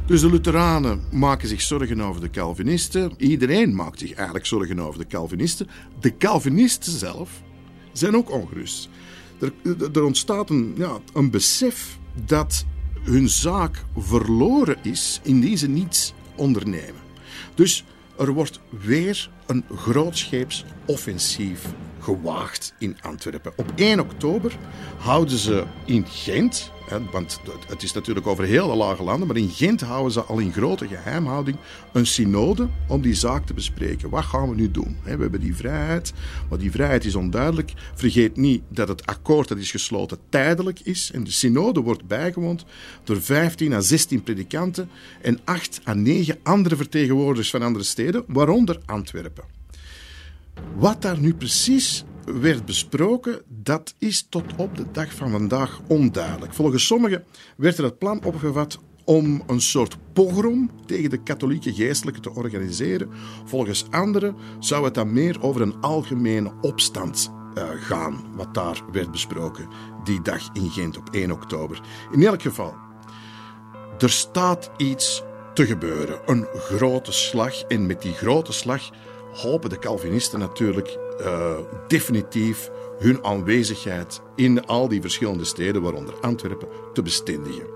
Dus de Lutheranen maken zich zorgen over de Calvinisten. Iedereen maakt zich eigenlijk zorgen over de Calvinisten. De Calvinisten zelf zijn ook ongerust. Er, er ontstaat een, ja, een besef dat hun zaak verloren is indien ze niets ondernemen. Dus er wordt weer een grootscheeps offensief gewaagd in Antwerpen. Op 1 oktober houden ze in Gent, want het is natuurlijk over heel de lage landen, maar in Gent houden ze al in grote geheimhouding een synode om die zaak te bespreken. Wat gaan we nu doen? We hebben die vrijheid, maar die vrijheid is onduidelijk. Vergeet niet dat het akkoord dat is gesloten tijdelijk is en de synode wordt bijgewoond door 15 à 16 predikanten en 8 à 9 andere vertegenwoordigers van andere steden, waaronder Antwerpen. Wat daar nu precies werd besproken, dat is tot op de dag van vandaag onduidelijk. Volgens sommigen werd er het plan opgevat om een soort pogrom tegen de katholieke geestelijken te organiseren. Volgens anderen zou het dan meer over een algemene opstand uh, gaan, wat daar werd besproken die dag in Gent op 1 oktober. In elk geval, er staat iets te gebeuren. Een grote slag. En met die grote slag hopen de Calvinisten natuurlijk uh, definitief hun aanwezigheid in al die verschillende steden, waaronder Antwerpen, te bestendigen.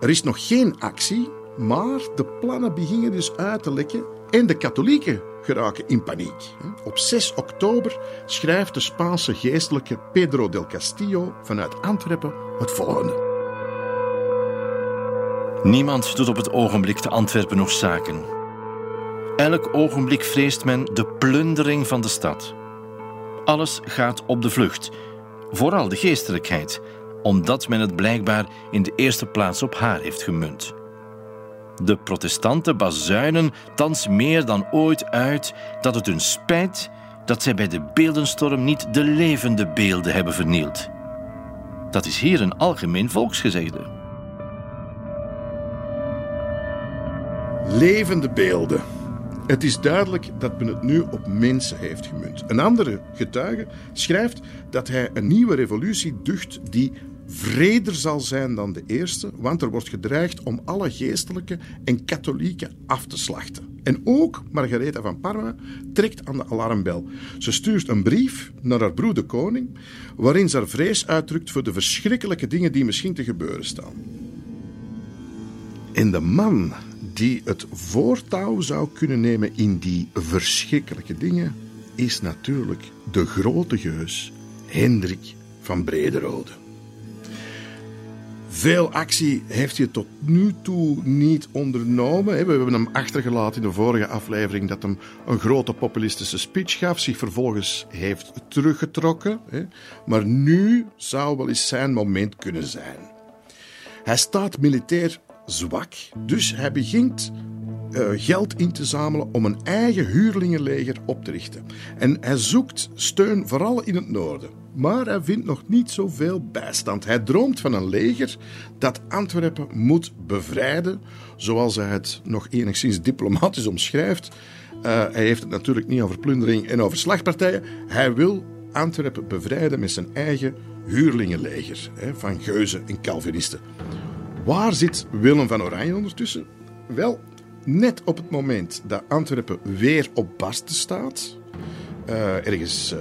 Er is nog geen actie, maar de plannen beginnen dus uit te lekken en de katholieken geraken in paniek. Op 6 oktober schrijft de Spaanse geestelijke Pedro del Castillo vanuit Antwerpen het volgende. Niemand doet op het ogenblik te Antwerpen nog zaken. Elk ogenblik vreest men de plundering van de stad. Alles gaat op de vlucht, vooral de geestelijkheid, omdat men het blijkbaar in de eerste plaats op haar heeft gemunt. De protestanten bazuinen thans meer dan ooit uit dat het hun spijt dat zij bij de beeldenstorm niet de levende beelden hebben vernield. Dat is hier een algemeen volksgezegde. Levende beelden. Het is duidelijk dat men het nu op mensen heeft gemunt. Een andere getuige schrijft dat hij een nieuwe revolutie ducht die vreder zal zijn dan de eerste, want er wordt gedreigd om alle geestelijke en katholieken af te slachten. En ook Margaretha van Parma trekt aan de alarmbel. Ze stuurt een brief naar haar broer de koning, waarin ze haar vrees uitdrukt voor de verschrikkelijke dingen die misschien te gebeuren staan. En de man die het voortouw zou kunnen nemen in die verschrikkelijke dingen, is natuurlijk de grote geus Hendrik van Brederode. Veel actie heeft hij tot nu toe niet ondernomen. We hebben hem achtergelaten in de vorige aflevering dat hem een grote populistische speech gaf, zich vervolgens heeft teruggetrokken. Maar nu zou wel eens zijn moment kunnen zijn. Hij staat militair zwak. Dus hij begint uh, geld in te zamelen om een eigen huurlingenleger op te richten. En hij zoekt steun vooral in het noorden. Maar hij vindt nog niet zoveel bijstand. Hij droomt van een leger dat Antwerpen moet bevrijden, zoals hij het nog enigszins diplomatisch omschrijft. Uh, hij heeft het natuurlijk niet over plundering en over slagpartijen. Hij wil Antwerpen bevrijden met zijn eigen huurlingenleger hè, van geuzen en Calvinisten. Waar zit Willem van Oranje ondertussen? Wel, net op het moment dat Antwerpen weer op barsten staat, uh, ergens uh,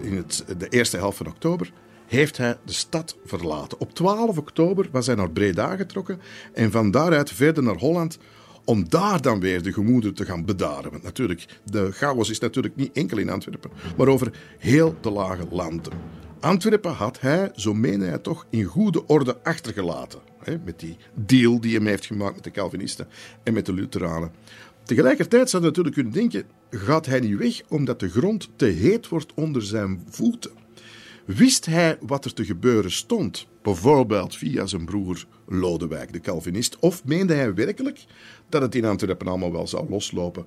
in het, de eerste helft van oktober, heeft hij de stad verlaten. Op 12 oktober was hij naar Breda getrokken en van daaruit verder naar Holland om daar dan weer de gemoederen te gaan bedaren. Want natuurlijk, de chaos is natuurlijk niet enkel in Antwerpen, maar over heel de lage landen. Antwerpen had hij, zo meende hij toch, in goede orde achtergelaten. Met die deal die hij heeft gemaakt met de Calvinisten en met de Lutheranen. Tegelijkertijd zou je natuurlijk kunnen denken: gaat hij niet weg omdat de grond te heet wordt onder zijn voeten? Wist hij wat er te gebeuren stond, bijvoorbeeld via zijn broer Lodewijk, de Calvinist, of meende hij werkelijk dat het in Antwerpen allemaal wel zou loslopen?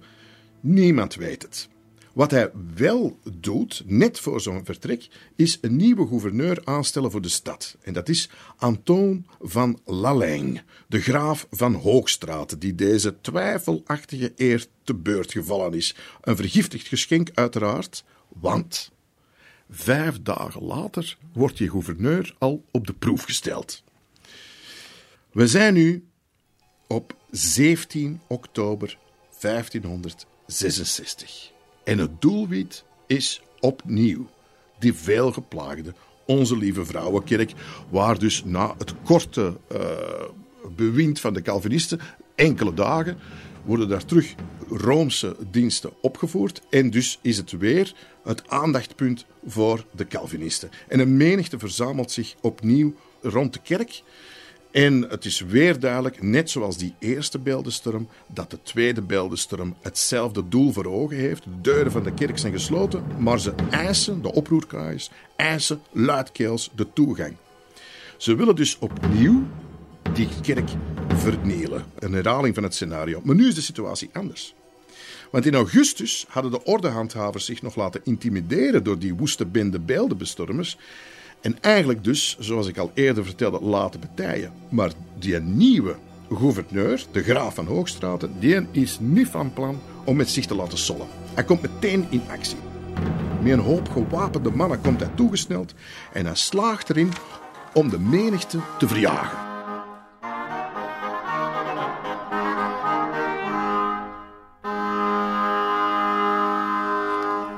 Niemand weet het. Wat hij wel doet, net voor zo'n vertrek, is een nieuwe gouverneur aanstellen voor de stad. En dat is Antoon van Lalaing, de graaf van Hoogstraat, die deze twijfelachtige eer te beurt gevallen is. Een vergiftigd geschenk, uiteraard, want vijf dagen later wordt je gouverneur al op de proef gesteld. We zijn nu op 17 oktober 1566. En het doelwit is opnieuw die veelgeplaagde Onze Lieve Vrouwenkerk, waar dus na het korte uh, bewind van de Calvinisten, enkele dagen, worden daar terug Roomse diensten opgevoerd. En dus is het weer het aandachtpunt voor de Calvinisten. En een menigte verzamelt zich opnieuw rond de kerk. En het is weer duidelijk, net zoals die eerste beeldenstorm, dat de tweede beeldenstorm hetzelfde doel voor ogen heeft. De deuren van de kerk zijn gesloten, maar ze eisen, de oproerkraaiers, eisen luidkeels de toegang. Ze willen dus opnieuw die kerk vernielen. Een herhaling van het scenario. Maar nu is de situatie anders. Want in augustus hadden de ordehandhavers zich nog laten intimideren door die woeste bende beeldenbestormers. En eigenlijk dus, zoals ik al eerder vertelde, laten betijen. Maar die nieuwe gouverneur, de graaf van Hoogstraten, die is niet van plan om met zich te laten sollen. Hij komt meteen in actie. Met een hoop gewapende mannen komt hij toegesneld en hij slaagt erin om de menigte te verjagen.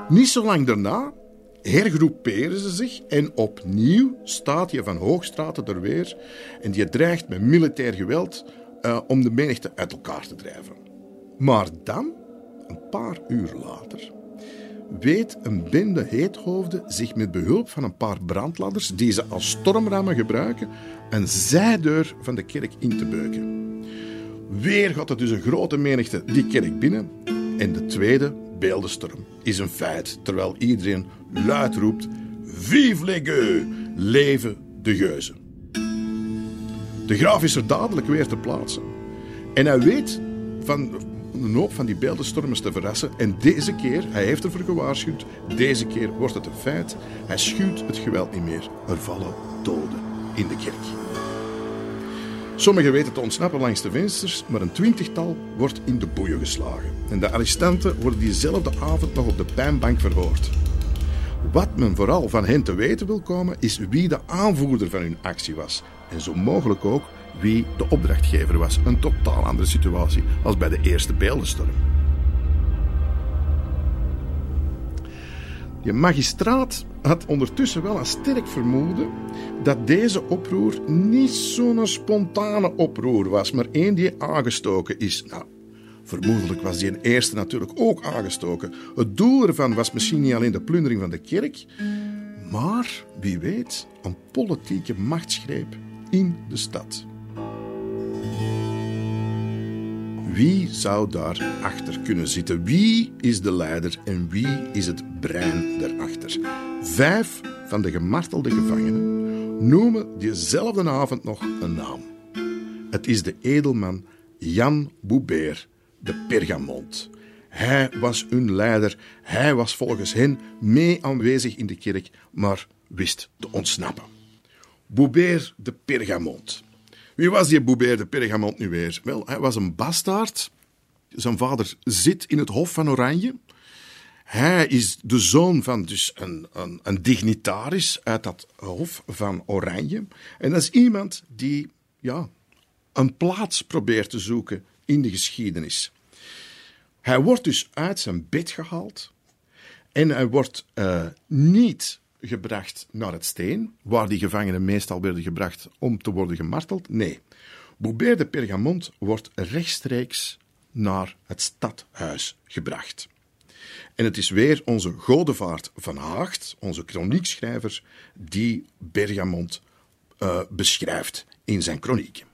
Niet zo lang daarna hergroeperen ze zich en opnieuw staat je van Hoogstraten er weer en die dreigt met militair geweld uh, om de menigte uit elkaar te drijven. Maar dan, een paar uur later, weet een bende heethoofden zich met behulp van een paar brandladders, die ze als stormrammen gebruiken, een zijdeur van de kerk in te beuken. Weer gaat er dus een grote menigte die kerk binnen en de tweede beeldenstorm is een feit, terwijl iedereen luid roept: Vive les gueux! Leven de geuzen! De graaf is er dadelijk weer te plaatsen. En hij weet van een hoop van die beeldenstormers te verrassen. En deze keer, hij heeft ervoor gewaarschuwd, deze keer wordt het een feit. Hij schuwt het geweld niet meer. Er vallen doden in de kerk. Sommigen weten te ontsnappen langs de vensters, maar een twintigtal wordt in de boeien geslagen. En de arrestanten worden diezelfde avond nog op de pijnbank verhoord. Wat men vooral van hen te weten wil komen, is wie de aanvoerder van hun actie was. En zo mogelijk ook wie de opdrachtgever was. Een totaal andere situatie als bij de eerste beeldenstorm. Je magistraat had ondertussen wel een sterk vermoeden dat deze oproer niet zo'n spontane oproer was, maar één die aangestoken is. Nou, vermoedelijk was die een eerste natuurlijk ook aangestoken. Het doel ervan was misschien niet alleen de plundering van de kerk, maar wie weet, een politieke machtsgreep in de stad. Wie zou daar achter kunnen zitten? Wie is de leider en wie is het brein daarachter? Vijf van de gemartelde gevangenen noemen diezelfde avond nog een naam. Het is de edelman Jan Boubert, de Pergamont. Hij was hun leider. Hij was volgens hen mee aanwezig in de kerk, maar wist te ontsnappen. Boubert de Pergamont. Wie was die Boubert de nu weer? Wel, hij was een bastaard. Zijn vader zit in het Hof van Oranje. Hij is de zoon van dus een, een, een dignitaris uit dat Hof van Oranje. En dat is iemand die ja, een plaats probeert te zoeken in de geschiedenis. Hij wordt dus uit zijn bed gehaald en hij wordt uh, niet gebracht naar het steen, waar die gevangenen meestal werden gebracht om te worden gemarteld. Nee, Boubert de Pergamont wordt rechtstreeks naar het stadhuis gebracht. En het is weer onze Godevaart van Haagt, onze kroniekschrijver, die Bergamont uh, beschrijft in zijn kronieken.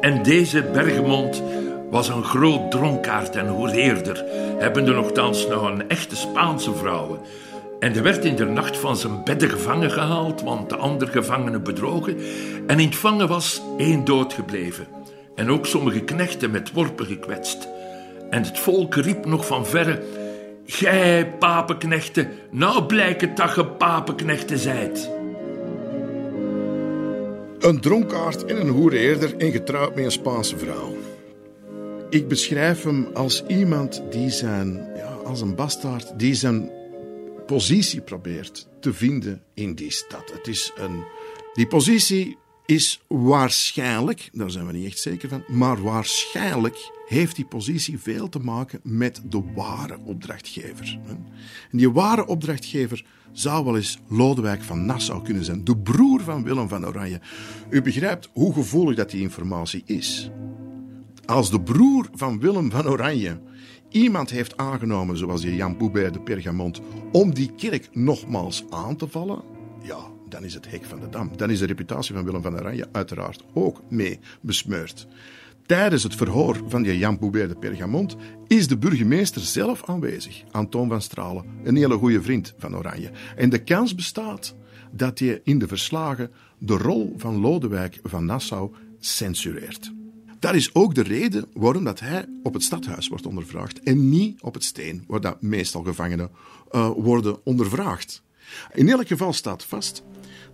En deze Bergamont was een groot dronkaard en hoereerder, hebbende nogthans nog een echte Spaanse vrouw en er werd in de nacht van zijn bedden gevangen gehaald, want de andere gevangenen bedrogen. En in het vangen was één dood gebleven. En ook sommige knechten met worpen gekwetst. En het volk riep nog van verre: Gij, papenknechten, nou blijkt dat ge papenknechten zijt. Een dronkaard en een hoereerder en getrouwd met een Spaanse vrouw. Ik beschrijf hem als iemand die zijn, ja, als een bastaard, die zijn positie probeert te vinden in die stad. Het is een, die positie is waarschijnlijk, daar zijn we niet echt zeker van, maar waarschijnlijk heeft die positie veel te maken met de ware opdrachtgever. En die ware opdrachtgever zou wel eens Lodewijk van Nassau kunnen zijn, de broer van Willem van Oranje. U begrijpt hoe gevoelig dat die informatie is. Als de broer van Willem van Oranje iemand heeft aangenomen, zoals die Jan Boubert de Pergamont, om die kerk nogmaals aan te vallen, ja, dan is het hek van de dam. Dan is de reputatie van Willem van Oranje uiteraard ook mee besmeurd. Tijdens het verhoor van die Jan Boubert de Pergamont is de burgemeester zelf aanwezig, Antoon van Stralen, een hele goede vriend van Oranje. En de kans bestaat dat hij in de verslagen de rol van Lodewijk van Nassau censureert. Dat is ook de reden waarom dat hij op het stadhuis wordt ondervraagd en niet op het steen, waar dat meestal gevangenen uh, worden ondervraagd. In elk geval staat vast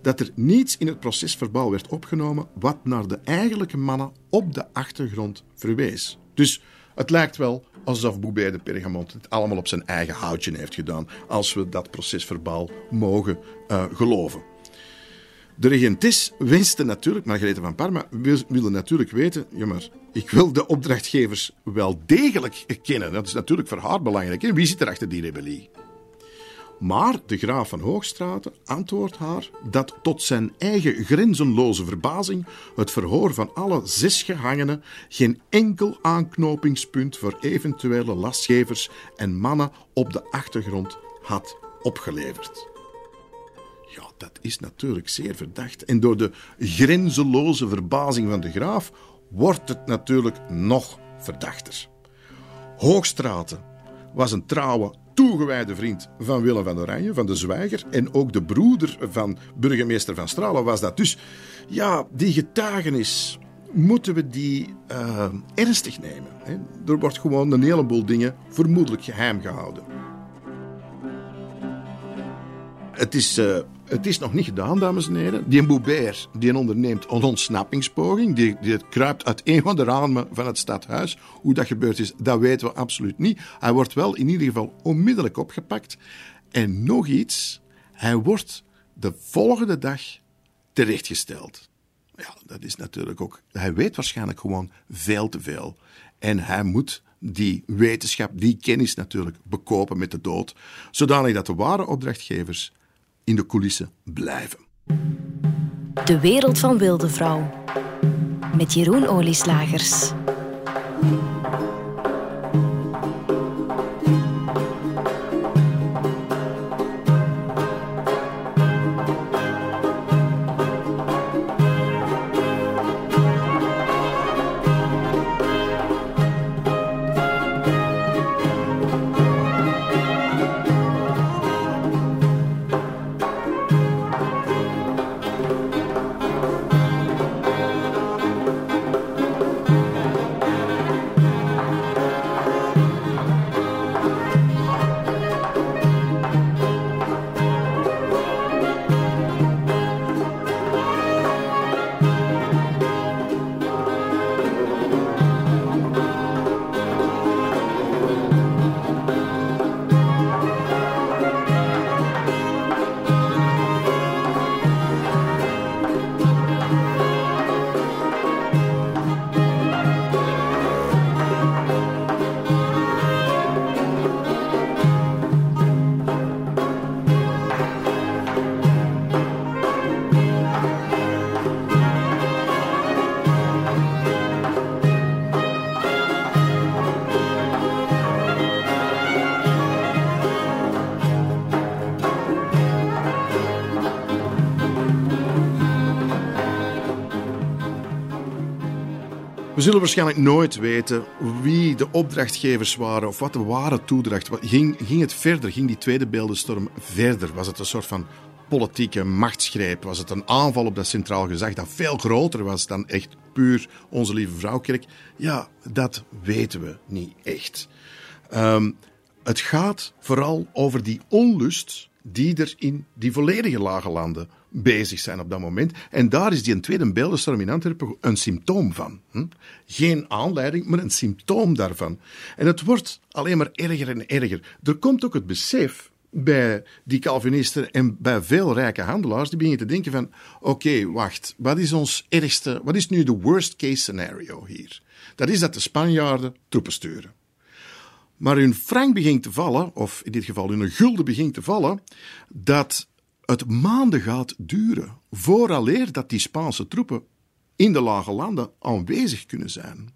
dat er niets in het procesverbaal werd opgenomen wat naar de eigenlijke mannen op de achtergrond verwees. Dus het lijkt wel alsof Boubert de Pergamont het allemaal op zijn eigen houtje heeft gedaan, als we dat procesverbaal mogen uh, geloven. De regentis wenste natuurlijk, Margarethe van Parma wilde natuurlijk weten, ja maar, ik wil de opdrachtgevers wel degelijk kennen. Dat is natuurlijk voor haar belangrijk. Wie zit er achter die rebellie? Maar de graaf van Hoogstraten antwoordt haar dat tot zijn eigen grenzenloze verbazing het verhoor van alle zes gehangenen geen enkel aanknopingspunt voor eventuele lastgevers en mannen op de achtergrond had opgeleverd. Dat is natuurlijk zeer verdacht. En door de grenzeloze verbazing van de graaf wordt het natuurlijk nog verdachter. Hoogstraten was een trouwe, toegewijde vriend van Willem van Oranje, van de zwijger. En ook de broeder van burgemeester van Stralen was dat. Dus ja, die getuigenis moeten we die uh, ernstig nemen. Hè? Er wordt gewoon een heleboel dingen vermoedelijk geheim gehouden. Het is uh, het is nog niet gedaan, dames en heren. Die Boubert die onderneemt een ontsnappingspoging. Die, die kruipt uit een van de ramen van het stadhuis. Hoe dat gebeurd is, dat weten we absoluut niet. Hij wordt wel in ieder geval onmiddellijk opgepakt. En nog iets, hij wordt de volgende dag terechtgesteld. Ja, dat is natuurlijk ook. Hij weet waarschijnlijk gewoon veel te veel. En hij moet die wetenschap, die kennis natuurlijk bekopen met de dood, zodanig dat de ware opdrachtgevers in de coulissen blijven. De wereld van Wilde Vrouw met Jeroen Olieslagers. Waarschijnlijk nooit weten wie de opdrachtgevers waren of wat de ware toedracht. Ging, ging het verder? Ging die tweede beeldenstorm verder? Was het een soort van politieke machtsgreep? Was het een aanval op dat centraal gezag dat veel groter was dan echt puur onze lieve vrouwkerk? Ja, dat weten we niet echt. Um, het gaat vooral over die onlust die er in die volledige lage landen bezig zijn op dat moment. En daar is die een tweede beeldenstorm in Antwerpen een symptoom van. Hm? Geen aanleiding, maar een symptoom daarvan. En het wordt alleen maar erger en erger. Er komt ook het besef bij die Calvinisten en bij veel rijke handelaars, die beginnen te denken van, oké, wacht, wat is ons ergste, wat is nu de worst case scenario hier? Dat is dat de Spanjaarden troepen sturen. Maar hun frank begint te vallen, of in dit geval hun gulden begint te vallen, dat het maanden gaat duren vooraleer dat die Spaanse troepen in de lage landen aanwezig kunnen zijn.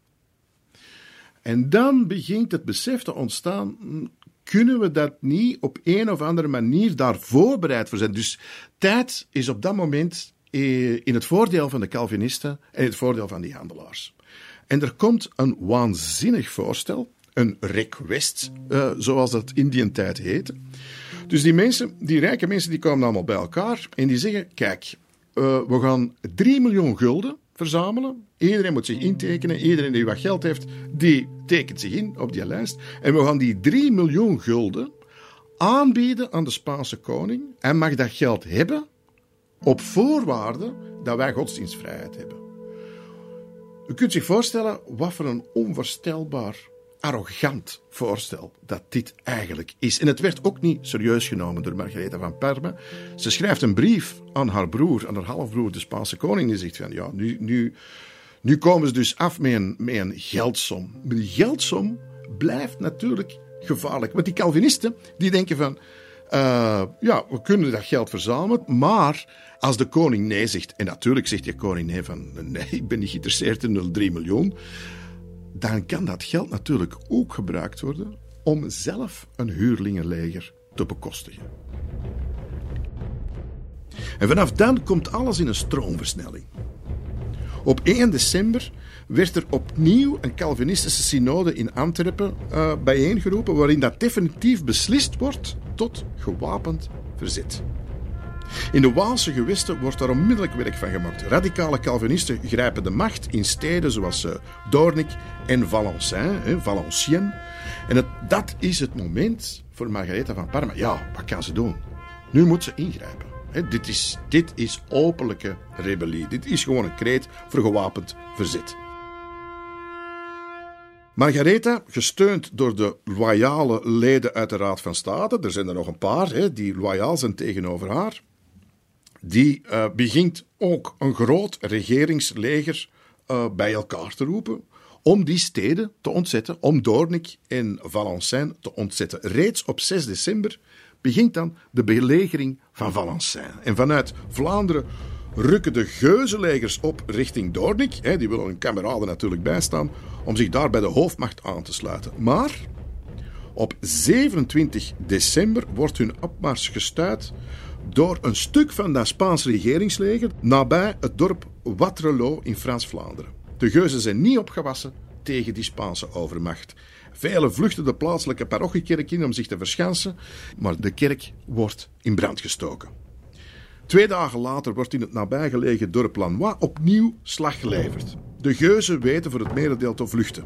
En dan begint het besef te ontstaan, kunnen we dat niet op een of andere manier daar voorbereid voor zijn? Dus tijd is op dat moment eh, in het voordeel van de Calvinisten en in het voordeel van die handelaars. En er komt een waanzinnig voorstel, een request, uh, zoals dat in die tijd heette. Dus die mensen, die rijke mensen, die komen allemaal bij elkaar en die zeggen: Kijk, uh, we gaan 3 miljoen gulden verzamelen. Iedereen moet zich intekenen. Iedereen die wat geld heeft, die tekent zich in op die lijst. En we gaan die 3 miljoen gulden aanbieden aan de Spaanse koning. Hij mag dat geld hebben op voorwaarde dat wij godsdienstvrijheid hebben. U kunt zich voorstellen wat voor een onvoorstelbaar arrogant voorstel dat dit eigenlijk is. En het werd ook niet serieus genomen door Margaretha van Parma. Ze schrijft een brief aan haar broer, aan haar halfbroer, de Spaanse koning. Die zegt van, ja, nu, nu, nu komen ze dus af met een, met een geldsom. Maar die geldsom blijft natuurlijk gevaarlijk. Want die Calvinisten, die denken van... Uh, ja, we kunnen dat geld verzamelen, maar als de koning nee zegt, en natuurlijk zegt die koning nee van nee, ik ben niet geïnteresseerd in 3 miljoen, dan kan dat geld natuurlijk ook gebruikt worden om zelf een huurlingenleger te bekostigen. En vanaf dan komt alles in een stroomversnelling. Op 1 december werd er opnieuw een Calvinistische synode in Antwerpen uh, bijeengeroepen, waarin dat definitief beslist wordt tot gewapend verzet. In de Waalse gewesten wordt daar onmiddellijk werk van gemaakt. Radicale Calvinisten grijpen de macht in steden zoals uh, Doornik en Valenciennes. En dat is het moment voor Margaretha van Parma. Ja, wat kan ze doen? Nu moet ze ingrijpen. dit, is, dit is openlijke rebellie. Dit is gewoon een kreet voor gewapend verzet. Margaretha, gesteund door de loyale leden uit de Raad van State, er zijn er nog een paar die loyaal zijn tegenover haar, die uh, begint ook een groot regeringsleger uh, bij elkaar te roepen om die steden te ontzetten, om Doornik en Valenciennes te ontzetten. Reeds op 6 december begint dan de belegering van Valenciennes. En vanuit Vlaanderen rukken de geuzenlegers op richting Doornik. Hè, die willen hun kameraden natuurlijk bijstaan om zich daar bij de hoofdmacht aan te sluiten. Maar op 27 december wordt hun opmars gestuit door een stuk van dat Spaans regeringsleger nabij het dorp Waterloo in Frans-Vlaanderen. De geuzen zijn niet opgewassen tegen die Spaanse overmacht. Velen vluchten de plaatselijke parochiekerk in om zich te verschansen, maar de kerk wordt in brand gestoken. Twee dagen later wordt in het nabijgelegen dorp Lanois opnieuw slag geleverd. De geuzen weten voor het merendeel te vluchten.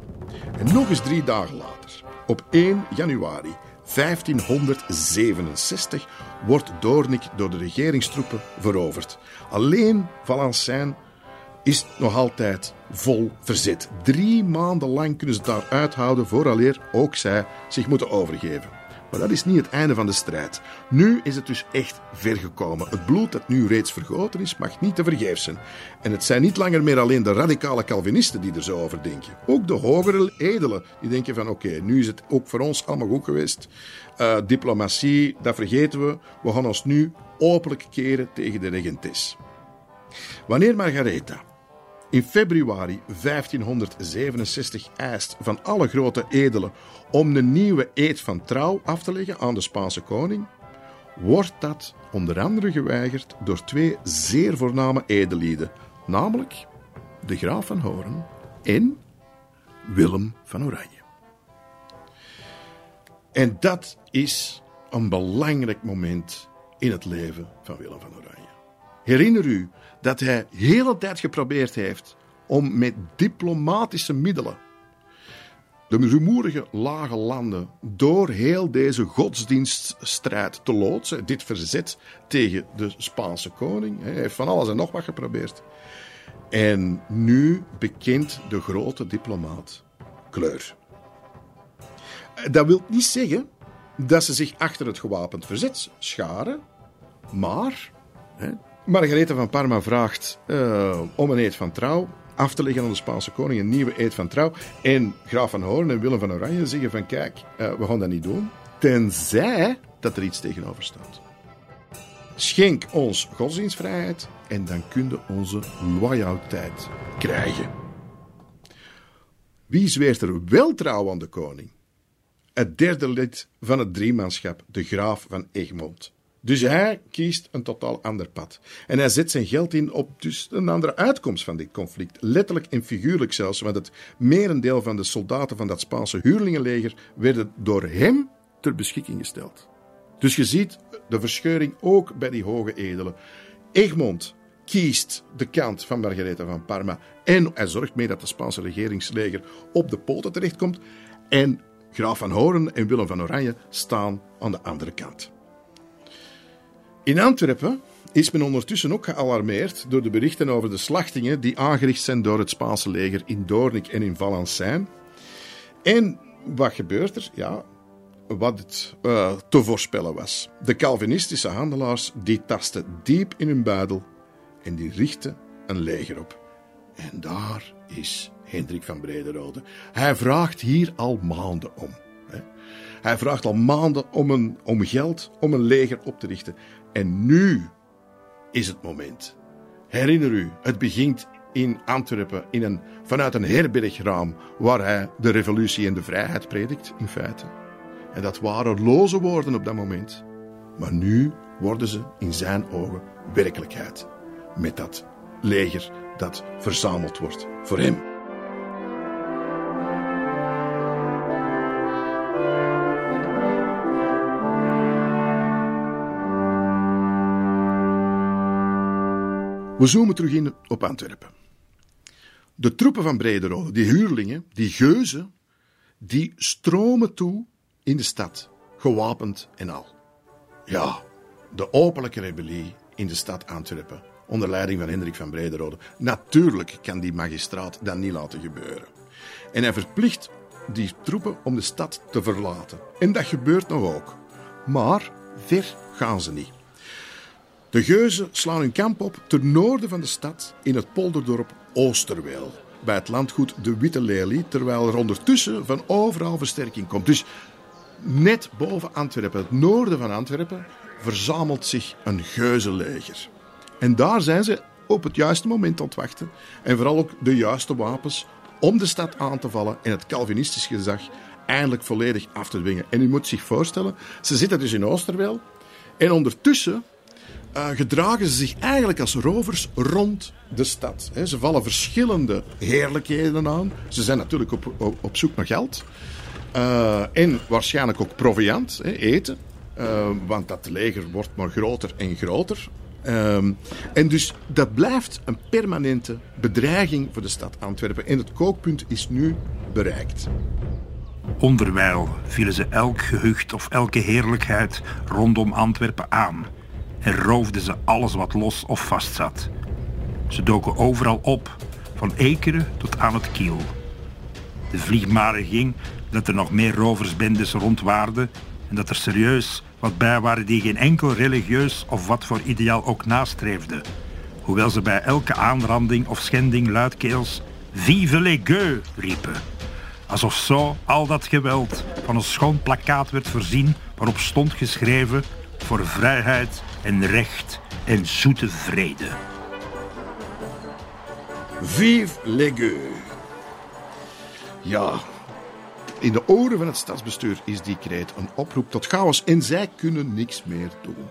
En nog eens drie dagen later, op 1 januari 1567, wordt Doornik door de regeringstroepen veroverd. Alleen Valenciennes is nog altijd vol verzet. Drie maanden lang kunnen ze daar uithouden vooraleer ook zij zich moeten overgeven. Maar dat is niet het einde van de strijd. Nu is het dus echt ver gekomen. Het bloed dat nu reeds vergoten is, mag niet te vergeefs zijn. En het zijn niet langer meer alleen de radicale Calvinisten die er zo over denken. Ook de hogere edelen die denken van oké, nu is het ook voor ons allemaal goed geweest. Uh, diplomatie, dat vergeten we. We gaan ons nu openlijk keren tegen de regentes. Wanneer Margaretha in februari 1567 eist van alle grote edelen om een nieuwe eed van trouw af te leggen aan de Spaanse koning, wordt dat onder andere geweigerd door twee zeer voorname edelieden, namelijk de graaf van Hoorn en Willem van Oranje. En dat is een belangrijk moment in het leven van Willem van Oranje. Herinner u dat hij heel de tijd geprobeerd heeft om met diplomatische middelen de rumoerige lage landen door heel deze godsdienststrijd te loodsen. Dit verzet tegen de Spaanse koning. Hij heeft van alles en nog wat geprobeerd. En nu bekent de grote diplomaat kleur. Dat wil niet zeggen dat ze zich achter het gewapend verzet scharen, maar hè, Margaretha van Parma vraagt uh, om een eed van trouw af te leggen aan de Spaanse koning, een nieuwe eed van trouw. En graaf van Hoorn en Willem van Oranje zeggen van kijk, uh, we gaan dat niet doen, tenzij dat er iets tegenover staat. Schenk ons godsdienstvrijheid en dan kun je onze loyaliteit krijgen. Wie zweert er wel trouw aan de koning? Het derde lid van het driemanschap, de graaf van Egmond. Dus hij kiest een totaal ander pad. En hij zet zijn geld in op dus een andere uitkomst van dit conflict. Letterlijk en figuurlijk zelfs, want het merendeel van de soldaten van dat Spaanse huurlingenleger werden door hem ter beschikking gesteld. Dus je ziet de verscheuring ook bij die hoge edelen. Egmond kiest de kant van Margaretha van Parma en hij zorgt mee dat de Spaanse regeringsleger op de poten terechtkomt. En graaf van Horen en Willem van Oranje staan aan de andere kant. In Antwerpen is men ondertussen ook gealarmeerd door de berichten over de slachtingen die aangericht zijn door het Spaanse leger in Doornik en in Valenciennes. En wat gebeurt er? Ja, wat het uh, te voorspellen was. De Calvinistische handelaars die tasten diep in hun buidel en die richten een leger op. En daar is Hendrik van Brederode. Hij vraagt hier al maanden om. Hij vraagt al maanden om, een, om geld om een leger op te richten. En nu is het moment. Herinner u, het begint in Antwerpen in een, vanuit een herbergraam waar hij de revolutie en de vrijheid predikt, in feite. En dat waren loze woorden op dat moment. Maar nu worden ze in zijn ogen werkelijkheid. Met dat leger dat verzameld wordt voor hem. We zoomen terug in op Antwerpen. De troepen van Brederode, die huurlingen, die geuzen, die stromen toe in de stad, gewapend en al. Ja, de openlijke rebellie in de stad Antwerpen, onder leiding van Hendrik van Brederode. Natuurlijk kan die magistraat dat niet laten gebeuren. En hij verplicht die troepen om de stad te verlaten. En dat gebeurt nog ook. Maar ver gaan ze niet. De geuzen slaan hun kamp op ten noorden van de stad in het polderdorp Oosterweel. Bij het landgoed De Witte Lelie, terwijl er ondertussen van overal versterking komt. Dus net boven Antwerpen, het noorden van Antwerpen, verzamelt zich een geuzenleger. En daar zijn ze op het juiste moment aan het wachten. En vooral ook de juiste wapens om de stad aan te vallen en het Calvinistisch gezag eindelijk volledig af te dwingen. En u moet zich voorstellen, ze zitten dus in Oosterweel. En ondertussen uh, gedragen ze zich eigenlijk als rovers rond de stad. Ze vallen verschillende heerlijkheden aan. Ze zijn natuurlijk op, op, zoek naar geld. Uh, en waarschijnlijk ook proviant, eten. Uh, want dat leger wordt maar groter en groter. En dus dat blijft een permanente bedreiging voor de stad Antwerpen. En het kookpunt is nu bereikt. Onderwijl vielen ze elk gehucht of elke heerlijkheid rondom Antwerpen aan en roofden ze alles wat los of vast zat. Ze doken overal op, van Ekeren tot aan het Kiel. De vliegmare ging dat er nog meer roversbendes rondwaarden en dat er serieus wat bij waren die geen enkel religieus of wat voor ideaal ook nastreefden. Hoewel ze bij elke aanranding of schending luidkeels Vive les gueux riepen. Alsof zo al dat geweld van een schoon plakkaat werd voorzien waarop stond geschreven voor vrijheid en recht en zoete vrede. Vive gueux. Ja, in de oren van het stadsbestuur is die kreet een oproep tot chaos en zij kunnen niks meer doen.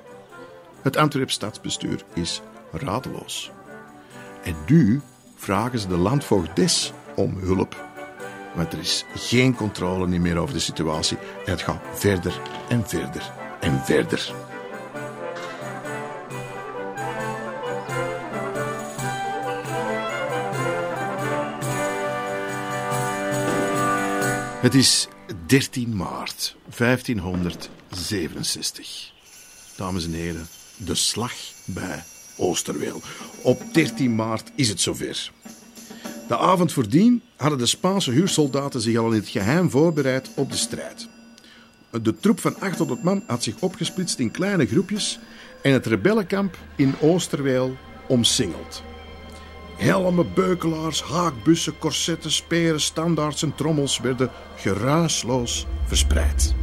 Het Antwerp stadsbestuur is radeloos. En nu vragen ze de landvoogdes om hulp. Want er is geen controle meer over de situatie en het gaat verder en verder en verder. Het is 13 maart 1567. Dames en heren, de slag bij Oosterweel. Op 13 maart is het zover. De avond voordien hadden de Spaanse huursoldaten zich al in het geheim voorbereid op de strijd. De troep van 800 man had zich opgesplitst in kleine groepjes en het rebellenkamp in Oosterweel omsingeld. Helmen, beukelaars, haakbussen, corsetten, speren, standaards en trommels werden geruisloos verspreid.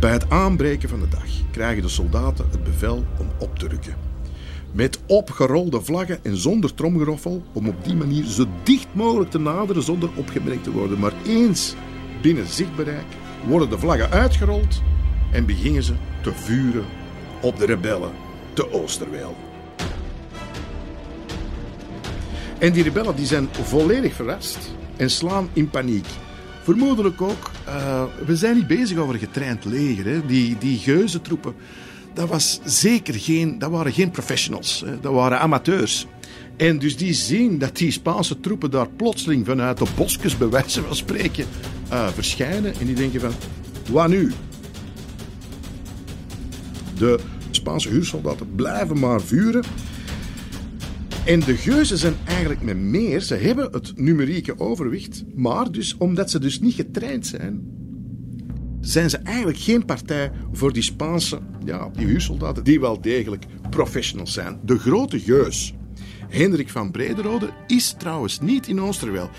Bij het aanbreken van de dag krijgen de soldaten het bevel om op te rukken. met opgerolde vlaggen en zonder tromgeroffel, om op die manier zo dicht mogelijk te naderen zonder opgemerkt te worden. Maar eens binnen zichtbereik worden de vlaggen uitgerold en beginnen ze te vuren op de rebellen te Oosterweil. En die rebellen die zijn volledig verrast en slaan in paniek. Vermoedelijk ook, uh, we zijn niet bezig over getraind leger. Hè. Die, die geuzentroepen, dat, was zeker geen, dat waren geen professionals, dat waren amateurs. En dus die zien dat die Spaanse troepen daar plotseling vanuit de bosjes, bij wijze spreken, uh, verschijnen. En die denken van, wat nu? De Spaanse huursoldaten blijven maar vuren. En de geuzen zijn eigenlijk met meer. Ze hebben het numerieke overwicht. Maar dus, omdat ze dus niet getraind zijn, zijn ze eigenlijk geen partij voor die Spaanse, ja, die huursoldaten, die wel degelijk professionals zijn. De grote geus, Hendrik van Brederode, is trouwens niet in Oosterwel.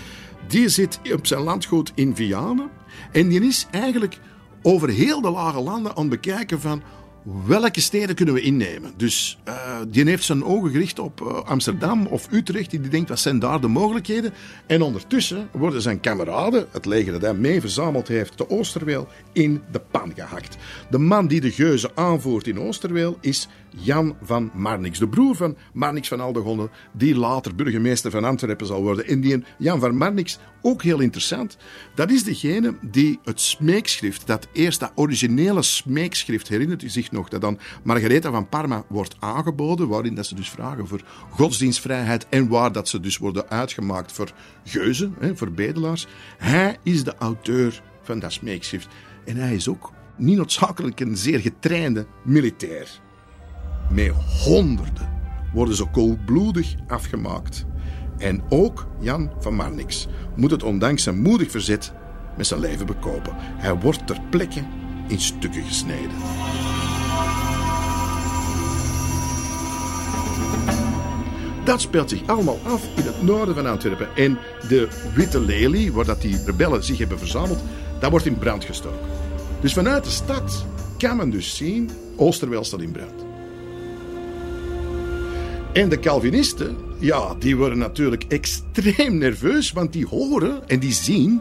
Die zit op zijn landgoed in Vianen. En die is eigenlijk over heel de lage landen aan het bekijken van welke steden kunnen we innemen? Dus uh, die heeft zijn ogen gericht op uh, Amsterdam of Utrecht. Die denkt, wat zijn daar de mogelijkheden? En ondertussen worden zijn kameraden, het leger dat hij mee verzameld heeft, te Oosterweel, in de pan gehakt. De man die de geuzen aanvoert in Oosterweel is Jan van Marnix, de broer van Marnix van Aldegonde, die later burgemeester van Antwerpen zal worden. En die Jan van Marnix, ook heel interessant, dat is degene die het smeekschrift, dat eerst dat originele smeekschrift, herinnert u zich nog, dat dan Margaretha van Parma wordt aangeboden, waarin dat ze dus vragen voor godsdienstvrijheid en waar dat ze dus worden uitgemaakt voor geuzen, hè, voor bedelaars. Hij is de auteur van dat smeekschrift. En hij is ook niet noodzakelijk een zeer getrainde militair. Met honderden worden ze koelbloedig afgemaakt. En ook Jan van Marnix moet het ondanks zijn moedig verzet met zijn leven bekopen. Hij wordt ter plekke in stukken gesneden. Dat speelt zich allemaal af in het noorden van Antwerpen. En de Witte Lelie, waar dat die rebellen zich hebben verzameld, dat wordt in brand gestoken. Dus vanuit de stad kan men dus zien, Oosterwel staat in brand. En de Calvinisten, ja, die worden natuurlijk extreem nerveus, want die horen en die zien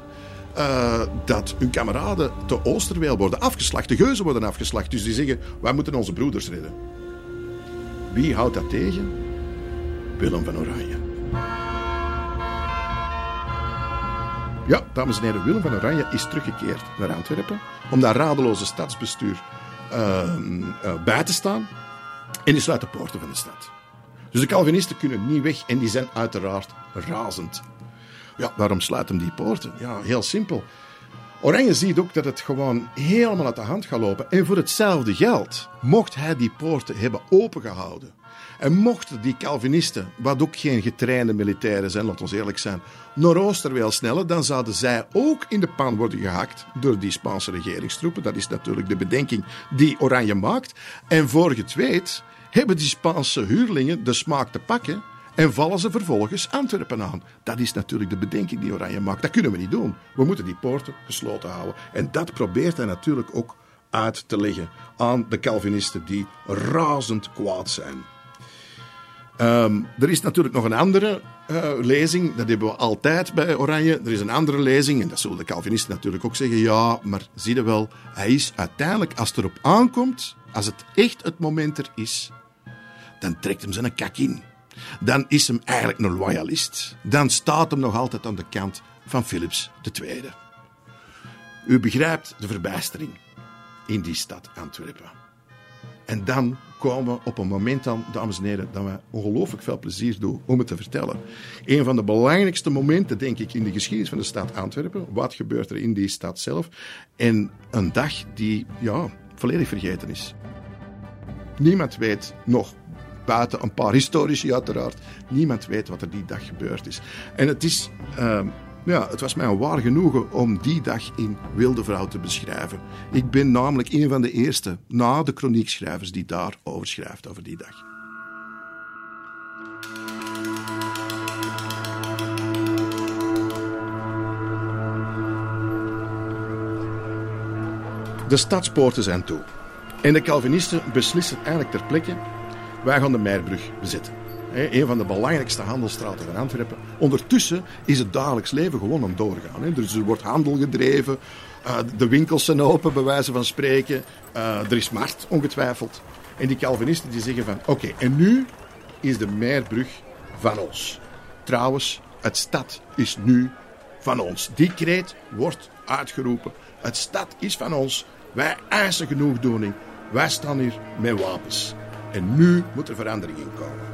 uh, dat hun kameraden te Oosterweel worden afgeslacht. De geuzen worden afgeslacht. Dus die zeggen, wij moeten onze broeders redden. Wie houdt dat tegen? Willem van Oranje. Ja, dames en heren, Willem van Oranje is teruggekeerd naar Antwerpen om dat radeloze stadsbestuur uh, uh, bij te staan. En die sluit de poorten van de stad. Dus de Calvinisten kunnen niet weg en die zijn uiteraard razend. Ja, waarom sluiten die poorten? Ja, heel simpel. Oranje ziet ook dat het gewoon helemaal uit de hand gaat lopen. En voor hetzelfde geld mocht hij die poorten hebben opengehouden. En mochten die Calvinisten, wat ook geen getrainde militairen zijn, laat ons eerlijk zijn, naar Oosterweel snellen, dan zouden zij ook in de pan worden gehakt door die Spaanse regeringstroepen. Dat is natuurlijk de bedenking die Oranje maakt. En voor je het weet, hebben die Spaanse huurlingen de smaak te pakken en vallen ze vervolgens Antwerpen aan. Dat is natuurlijk de bedenking die Oranje maakt. Dat kunnen we niet doen. We moeten die poorten gesloten houden. En dat probeert hij natuurlijk ook uit te leggen aan de Calvinisten die razend kwaad zijn. Um, er is natuurlijk nog een andere uh, lezing, dat hebben we altijd bij Oranje. Er is een andere lezing, en dat zullen de Calvinisten natuurlijk ook zeggen. Ja, maar zie je wel, hij is uiteindelijk, als het erop aankomt, als het echt het moment er is, dan trekt hem zijn kak in. Dan is hem eigenlijk een loyalist. Dan staat hem nog altijd aan de kant van Philips II. U begrijpt de verbijstering in die stad Antwerpen. En dan komen we op een moment dan, dames en heren, dat wij ongelooflijk veel plezier doen om het te vertellen. Een van de belangrijkste momenten, denk ik, in de geschiedenis van de stad Antwerpen. Wat gebeurt er in die stad zelf? En een dag die, ja, volledig vergeten is. Niemand weet nog buiten een paar historici uiteraard. Niemand weet wat er die dag gebeurd is. En het is... Uh, ja, het was mij een waar genoegen om die dag in Wilde Vrouw te beschrijven. Ik ben namelijk een van de eerste na de chroniekschrijvers die daarover schrijft, over die dag. De stadspoorten zijn toe. En de Calvinisten beslissen eigenlijk ter plekke wij gaan de Meerbrug bezetten. een van de belangrijkste handelsstraten van Antwerpen. Ondertussen is het dagelijks leven gewoon aan doorgaan. Dus er wordt handel gedreven, uh, de winkels zijn open, bij wijze van spreken. Uh, er is markt, ongetwijfeld. En die Calvinisten die zeggen van, oké, en nu is de Meerbrug van ons. Trouwens, het stad is nu van ons. Die kreet wordt uitgeroepen. Het stad is van ons. Wij eisen genoegdoening. Wij staan hier met wapens. En nu moet er verandering in komen.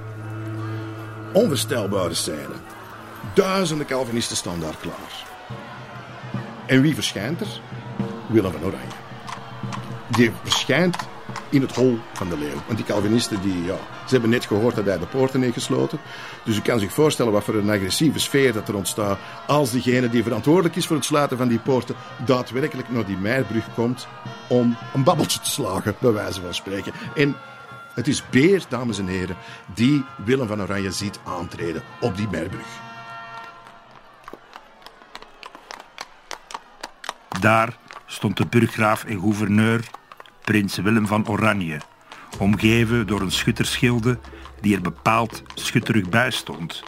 Onvoorstelbare scène. Duizenden Calvinisten staan daar klaar. En wie verschijnt er? Willem van Oranje. Die verschijnt in het hol van de leeuw. Want die Calvinisten, die, ja, ze hebben net gehoord dat hij de poorten heeft gesloten. Dus u kan zich voorstellen wat voor een agressieve sfeer dat er ontstaat als diegene die verantwoordelijk is voor het sluiten van die poorten daadwerkelijk naar die Meierbrug komt om een babbeltje te slagen, bij wijze van spreken. En het is Beer, dames en heren, die Willem van Oranje ziet aantreden op die Meierbrug. Daar stond de burggraaf en gouverneur, prins Willem van Oranje, omgeven door een schutterschilde die er bepaald schutterig bij stond,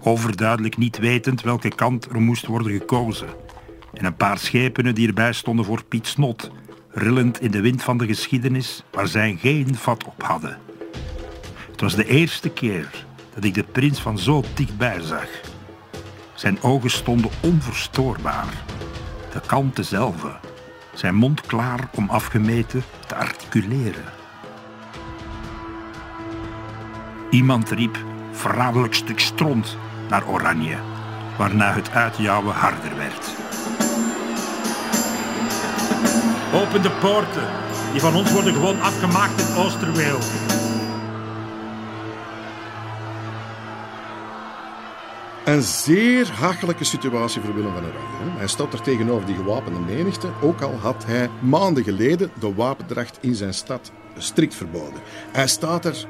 overduidelijk niet wetend welke kant er moest worden gekozen, en een paar schepenen die erbij stonden voor Piet Snot, rillend in de wind van de geschiedenis waar zij geen vat op hadden. Het was de eerste keer dat ik de prins van zo dichtbij zag. Zijn ogen stonden onverstoorbaar de kalmte zelf, zijn mond klaar om afgemeten te articuleren. Iemand riep verraderlijk stuk stront naar Oranje, waarna het uitjouwen harder werd. Open de poorten, die van ons worden gewoon afgemaakt in Oosterweel. Een zeer hachelijke situatie voor Willem van Oranje. Hij staat er tegenover die gewapende menigte, ook al had hij maanden geleden de wapendracht in zijn stad strikt verboden. Hij staat er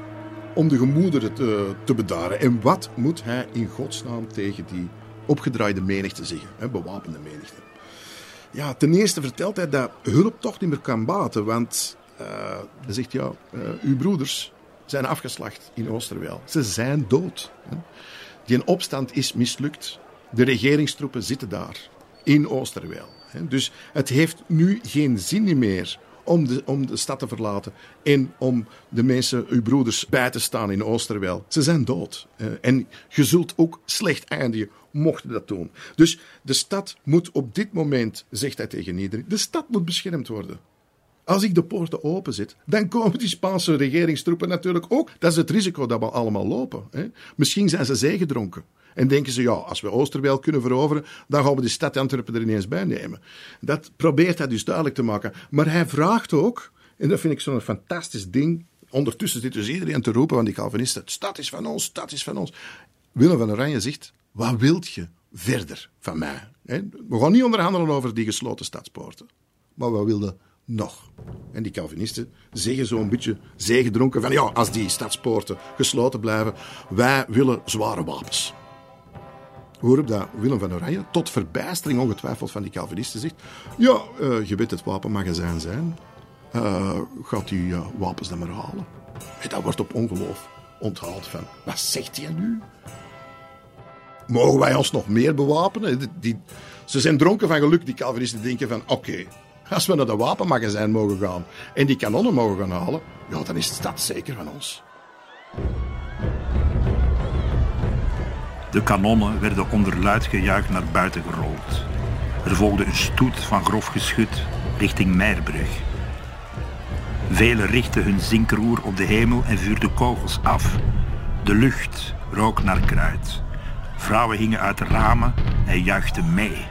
om de gemoederen te, te bedaren. En wat moet hij in godsnaam tegen die opgedraaide menigte zeggen, hè, bewapende menigte? Ja, ten eerste vertelt hij dat hulp toch niet meer kan baten, want uh, hij zegt ja, uh, uw broeders zijn afgeslacht in Oosterweel. Ze zijn dood. Hè. Die opstand is mislukt. De regeringstroepen zitten daar, in Oosterweel. Dus het heeft nu geen zin meer om de, om de stad te verlaten en om de mensen, uw broeders, bij te staan in Oosterweel. Ze zijn dood. En je zult ook slecht eindigen, mocht dat doen. Dus de stad moet op dit moment, zegt hij tegen iedereen, de stad moet beschermd worden. Als ik de poorten openzet, dan komen die Spaanse regeringstroepen natuurlijk ook. Dat is het risico dat we allemaal lopen. Hè. Misschien zijn ze zeegedronken. En denken ze, ja, als we Oosterweel kunnen veroveren, dan gaan we die stad Antwerpen er ineens bij nemen. Dat probeert hij dus duidelijk te maken. Maar hij vraagt ook, en dat vind ik zo'n fantastisch ding. Ondertussen zit dus iedereen te roepen van die Calvinisten: de stad is van ons, de stad is van ons. Willem van Oranje zegt: wat wilt je verder van mij? We gaan niet onderhandelen over die gesloten stadspoorten. Maar wat wilde nog. En die Calvinisten zeggen zo'n beetje zeegedronken van ja, als die stadspoorten gesloten blijven, wij willen zware wapens. Waarop dat Willem van Oranje, tot verbijstering ongetwijfeld van die Calvinisten, zegt: Ja, uh, je weet het wapenmagazijn zijn. Uh, gaat u uh, wapens dan maar halen? En dat wordt op ongeloof onthaald van: Wat zegt hij nu? Mogen wij ons nog meer bewapenen? Die, die, ze zijn dronken van geluk, die Calvinisten denken van: Oké, als we naar de wapenmagazijn mogen gaan en die kanonnen mogen gaan halen, ja, dan is de stad zeker van ons. De kanonnen werden onder luid gejuich naar buiten gerold. Er volgde een stoet van grof geschut richting Meierbrug. Velen richtten hun zinkroer op de hemel en vuurden kogels af. De lucht rook naar kruid. Vrouwen hingen uit de ramen en juichten mee.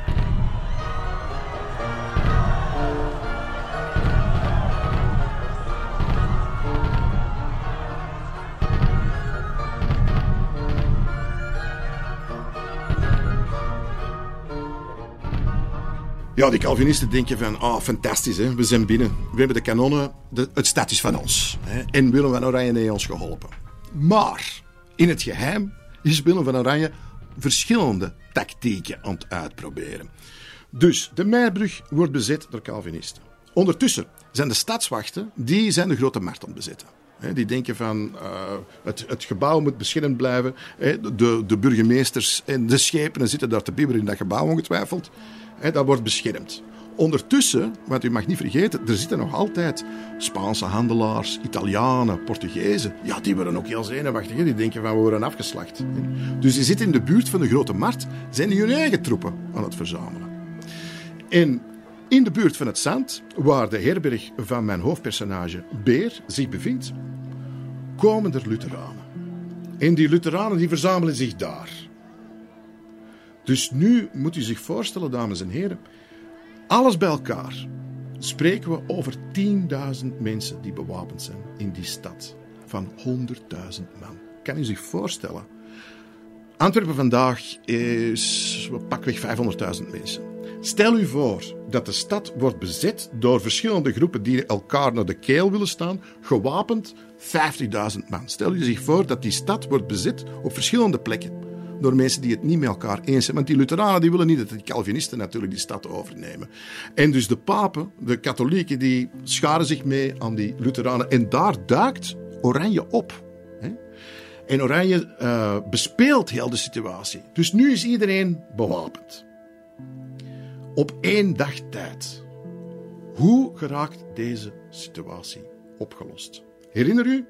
Ja, die Calvinisten denken van, ah, fantastisch, hè? we zijn binnen. We hebben de kanonnen, de, het is van ons. Hè? En Willem van Oranje heeft ons geholpen. Maar, in het geheim is Willem van Oranje verschillende tactieken aan het uitproberen. Dus, de Meierbrug wordt bezet door Calvinisten. Ondertussen zijn de stadswachten, die zijn de grote markt aan het bezetten. Die denken van uh, het, het, gebouw moet beschermd blijven. De, de burgemeesters en de schepenen zitten daar te bibberen in dat gebouw ongetwijfeld. Dat wordt beschermd. Ondertussen, want u mag niet vergeten, er zitten nog altijd Spaanse handelaars, Italianen, Portugezen. Ja, die worden ook heel zenuwachtig. Die denken van we worden afgeslacht. Dus die zitten in de buurt van de grote markt, zijn die hun eigen troepen aan het verzamelen. En in de buurt van het zand, waar de herberg van mijn hoofdpersonage Beer zich bevindt, komen er Lutheranen. En die Lutheranen die verzamelen zich daar. Dus nu moet u zich voorstellen, dames en heren, alles bij elkaar spreken we over 10.000 mensen die bewapend zijn in die stad van 100.000 man. Kan u zich voorstellen? Antwerpen vandaag is pakweg 500.000 mensen. Stel u voor dat de stad wordt bezet door verschillende groepen die elkaar naar de keel willen staan, gewapend 50.000 man. Stel u zich voor dat die stad wordt bezet op verschillende plekken door mensen die het niet met elkaar eens zijn. Want die Lutheranen die willen niet dat de Calvinisten natuurlijk die stad overnemen. En dus de papen, de katholieken, die scharen zich mee aan die Lutheranen. En daar duikt Oranje op. En Oranje uh, bespeelt heel de situatie. Dus nu is iedereen bewapend. Op één dag tijd. Hoe geraakt deze situatie opgelost? Herinner u?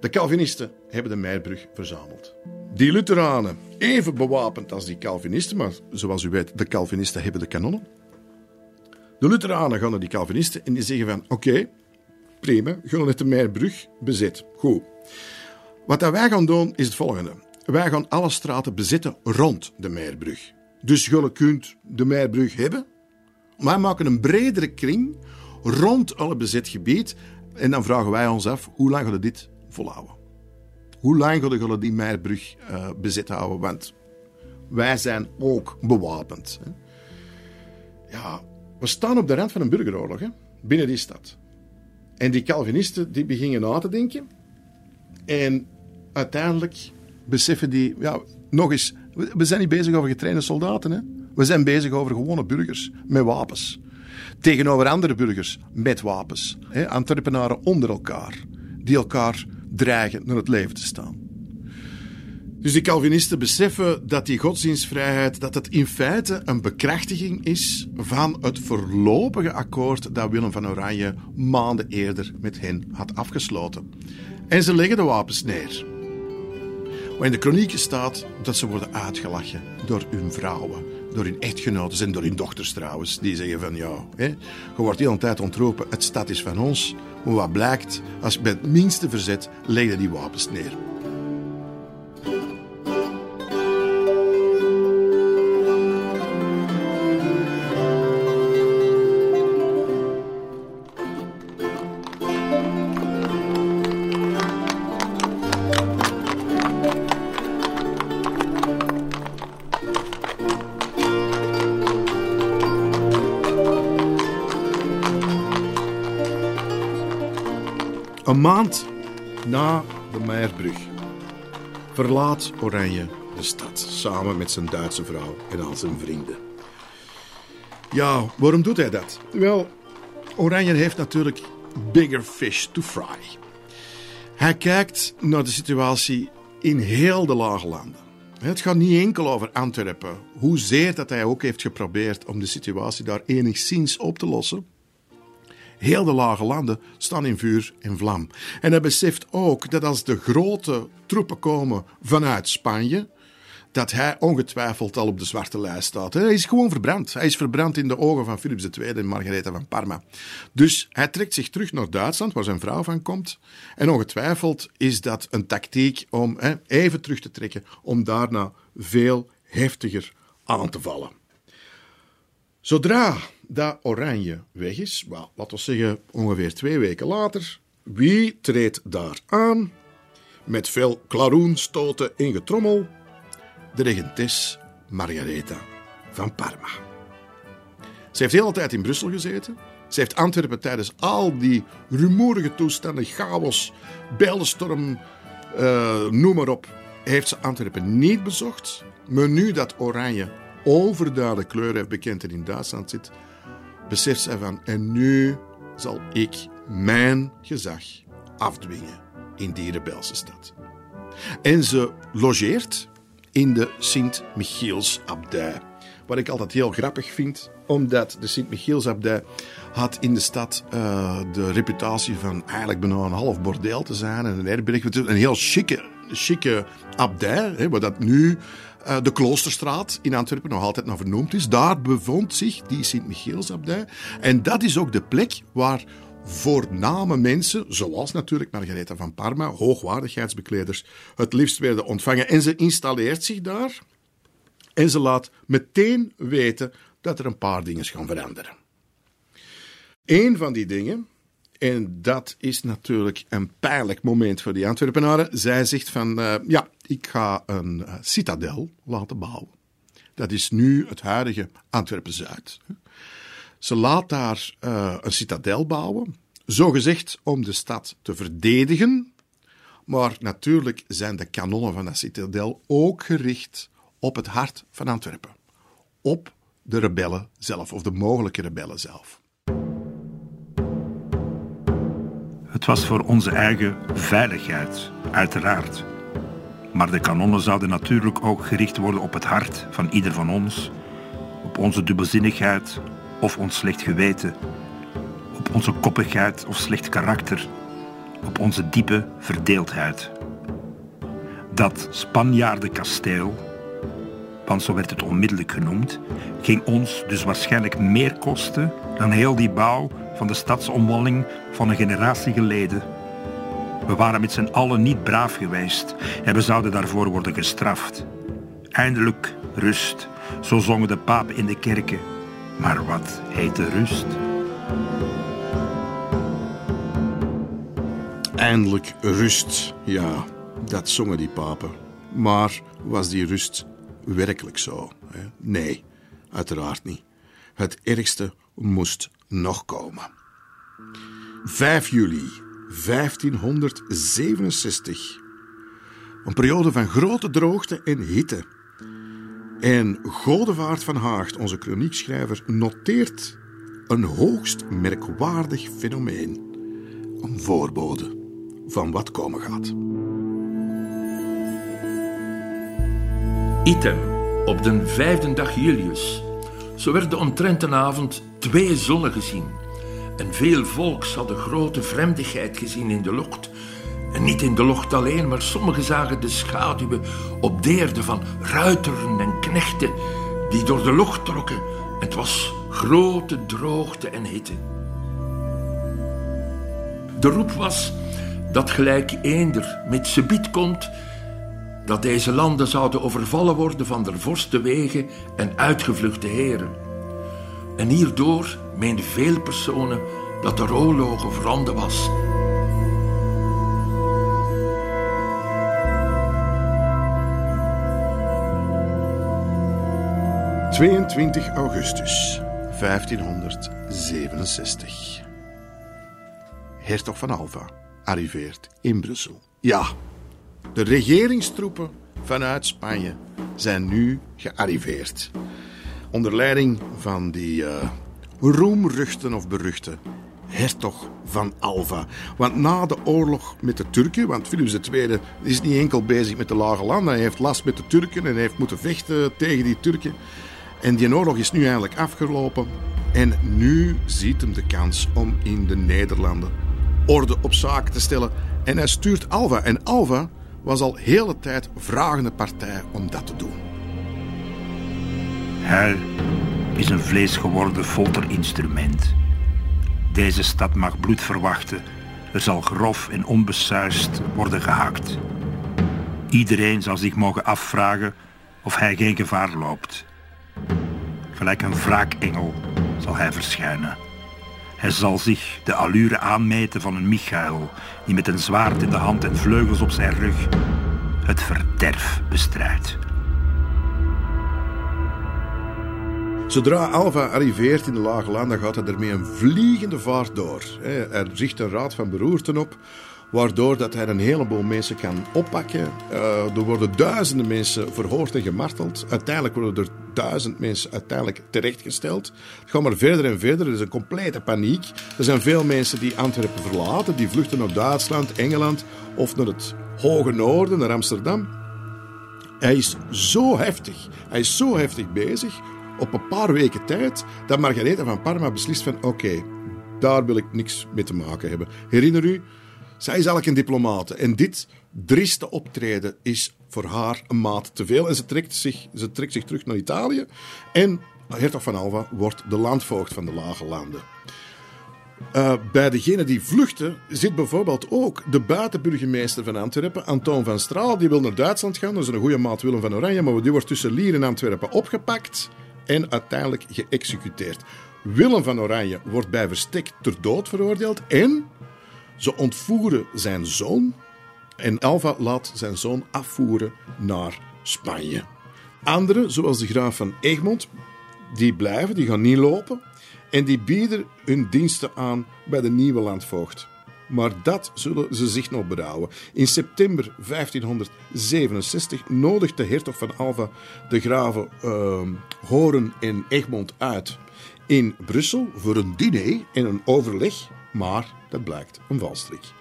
De Calvinisten hebben de Meierbrug verzameld. Die Lutheranen, even bewapend als die Calvinisten, maar zoals u weet, de Calvinisten hebben de kanonnen. De Lutheranen gaan naar die Calvinisten en die zeggen van oké, prima, gaan het de Meierbrug bezet. Goed. Wat dat wij gaan doen is het volgende. Wij gaan alle straten bezetten rond de Meierbrug. Dus jullie kunt de Meierbrug hebben. Wij maken een bredere kring rond alle bezet gebied. En dan vragen wij ons af, hoe lang gaan we dit volhouden? Hoe lang we die Meierbrug uh, bezet houden? Want wij zijn ook bewapend. Hè? Ja, we staan op de rand van een burgeroorlog hè? binnen die stad. En die Calvinisten die beginnen na te denken. En uiteindelijk beseffen die, ja, nog eens, we zijn niet bezig over getrainde soldaten. Hè? We zijn bezig over gewone burgers met wapens. Tegenover andere burgers met wapens. Hè? Antwerpenaren onder elkaar, die elkaar dreigen naar het leven te staan. Dus die Calvinisten beseffen dat die godsdienstvrijheid dat het in feite een bekrachtiging is van het voorlopige akkoord dat Willem van Oranje maanden eerder met hen had afgesloten. En ze leggen de wapens neer. Maar in de kronieken staat dat ze worden uitgelachen door hun vrouwen, door hun echtgenoten en door hun dochters trouwens. Die zeggen van ja, hè, je wordt de hele tijd ontroepen, het stad is van ons. Maar wat blijkt, als je bij het minste verzet, leg die wapens neer. Maand na de Meierbrug verlaat Oranje de stad samen met zijn Duitse vrouw en al zijn vrienden. Ja, waarom doet hij dat? Wel, Oranje heeft natuurlijk bigger fish to fry. Hij kijkt naar de situatie in heel de lage landen. Het gaat niet enkel over Antwerpen, hoezeer dat hij ook heeft geprobeerd om de situatie daar enigszins op te lossen. Heel de lage landen staan in vuur en vlam. En hij beseft ook dat als de grote troepen komen vanuit Spanje, dat hij ongetwijfeld al op de zwarte lijst staat. Hij is gewoon verbrand. Hij is verbrand in de ogen van Philips II en Margaretha van Parma. Dus hij trekt zich terug naar Duitsland, waar zijn vrouw van komt. En ongetwijfeld is dat een tactiek om hè, even terug te trekken, om daarna veel heftiger aan te vallen. Zodra dat Oranje weg is, well, laten we zeggen ongeveer twee weken later, wie treedt daar aan? Met veel klaroenstoten en getrommel, de regentes Margaretha van Parma. Ze heeft de hele tijd in Brussel gezeten. Ze heeft Antwerpen tijdens al die rumoerige toestanden, chaos, bijlenstorm, uh, noem maar op, heeft ze Antwerpen niet bezocht. Maar nu dat Oranje overduidelijk kleur heeft bekend en in Duitsland zit, beseft zij van en nu zal ik mijn gezag afdwingen in die rebelse stad. En ze logeert in de Sint-Michielsabdij. Wat ik altijd heel grappig vind, omdat de Sint-Michielsabdij had in de stad uh, de reputatie van eigenlijk bijna een half bordeel te zijn en een herberg. Een heel chique, chique abdij, hè, dat nu uh, de Kloosterstraat in Antwerpen nog altijd naar vernoemd is. Daar bevond zich die Sint-Michielsabdij. En dat is ook de plek waar voorname mensen, zoals natuurlijk Margaretha van Parma, hoogwaardigheidsbekleders, het liefst werden ontvangen. En ze installeert zich daar en ze laat meteen weten dat er een paar dingen gaan veranderen. Een van die dingen, en dat is natuurlijk een pijnlijk moment voor die Antwerpenaren, zij zegt van, uh, ja, ik ga een uh, citadel laten bouwen. Dat is nu het huidige Antwerpen-Zuid. Ze laat daar uh, een citadel bouwen, zogezegd om de stad te verdedigen, maar natuurlijk zijn de kanonnen van dat citadel ook gericht op het hart van Antwerpen. Op de rebellen zelf, of de mogelijke rebellen zelf. Het was voor onze eigen veiligheid, uiteraard. Maar de kanonnen zouden natuurlijk ook gericht worden op het hart van ieder van ons, op onze dubbelzinnigheid of ons slecht geweten, op onze koppigheid of slecht karakter, op onze diepe verdeeldheid. Dat Spanjaardenkasteel, want zo werd het onmiddellijk genoemd, ging ons dus waarschijnlijk meer kosten dan heel die bouw van de stadsomwalling van een generatie geleden. We waren met z'n allen niet braaf geweest en we zouden daarvoor worden gestraft. Eindelijk rust, zo zongen de papen in de kerken. Maar wat heet de rust? Eindelijk rust, ja, dat zongen die papen. Maar was die rust werkelijk zo? Nee, uiteraard niet. Het ergste moest nog komen. 5 juli 1567. Een periode van grote droogte en hitte. En Godevaart van Haagt, onze chroniekschrijver, noteert een hoogst merkwaardig fenomeen. Een voorbode van wat komen gaat. Item, op de vijfde dag Julius. Zo werden omtrent een avond twee zonnen gezien. En veel volks hadden grote vreemdigheid gezien in de lucht. En niet in de lucht alleen, maar sommigen zagen de schaduwen op deerde van ruiteren en knechten die door de lucht trokken. En het was grote droogte en hitte. De roep was dat gelijk eender met subiet komt, dat deze landen zouden overvallen worden van der vorsten wegen en uitgevluchte heren. En hierdoor meenden veel personen dat de oorlog veranderd was. ...22 augustus 1567. Hertog van Alva arriveert in Brussel. Ja, de regeringstroepen vanuit Spanje zijn nu gearriveerd. Onder leiding van die uh, roemruchten of beruchte hertog van Alva. Want na de oorlog met de Turken, want Philips II is niet enkel bezig met de lage landen, hij heeft last met de Turken en heeft moeten vechten tegen die Turken. En die oorlog is nu eigenlijk afgelopen. En nu ziet hem de kans om in de Nederlanden orde op zaken te stellen. En hij stuurt Alva. En Alva was al hele tijd vragende partij om dat te doen. Hij is een vleesgeworden folterinstrument. Deze stad mag bloed verwachten. Er zal grof en onbesuist worden gehakt. Iedereen zal zich mogen afvragen of hij geen gevaar loopt. Gelijk een wraakengel zal hij verschijnen. Hij zal zich de allure aanmeten van een Michael, die met een zwaard in de hand en vleugels op zijn rug het verderf bestrijdt. Zodra Alva arriveert in de Lage Landen, gaat hij ermee een vliegende vaart door. Hij richt een raad van beroerten op, waardoor dat hij een heleboel mensen kan oppakken. Uh, er worden duizenden mensen verhoord en gemarteld. Uiteindelijk worden er duizend mensen uiteindelijk terechtgesteld. Het gaat maar verder en verder. Er is een complete paniek. Er zijn veel mensen die Antwerpen verlaten, die vluchten naar Duitsland, Engeland of naar het hoge noorden, naar Amsterdam. Hij is zo heftig, hij is zo heftig bezig op een paar weken tijd dat Margaretha van Parma beslist van oké, daar wil ik niks mee te maken hebben. Herinner u, zij is eigenlijk een diplomate en dit drieste optreden is voor haar een maat te veel en ze trekt zich, ze trekt zich terug naar Italië en hertog van Alva wordt de landvoogd van de Lage Landen. Uh, bij degene die vluchten zit bijvoorbeeld ook de buitenburgemeester van Antwerpen, Antoon van Straal. Die wil naar Duitsland gaan, dat is een goede maat Willem van Oranje, maar die wordt tussen Lier en Antwerpen opgepakt en uiteindelijk geëxecuteerd. Willem van Oranje wordt bij verstek ter dood veroordeeld en ze ontvoeren zijn zoon. En Alva laat zijn zoon afvoeren naar Spanje. Anderen, zoals de graaf van Egmond, die blijven, die gaan niet lopen. En die bieden hun diensten aan bij de nieuwe landvoogd. Maar dat zullen ze zich nog berouwen. In september 1567 nodigt de hertog van Alva de graven uh, Horen en Egmond uit in Brussel voor een diner en een overleg, maar dat blijkt een valstrik.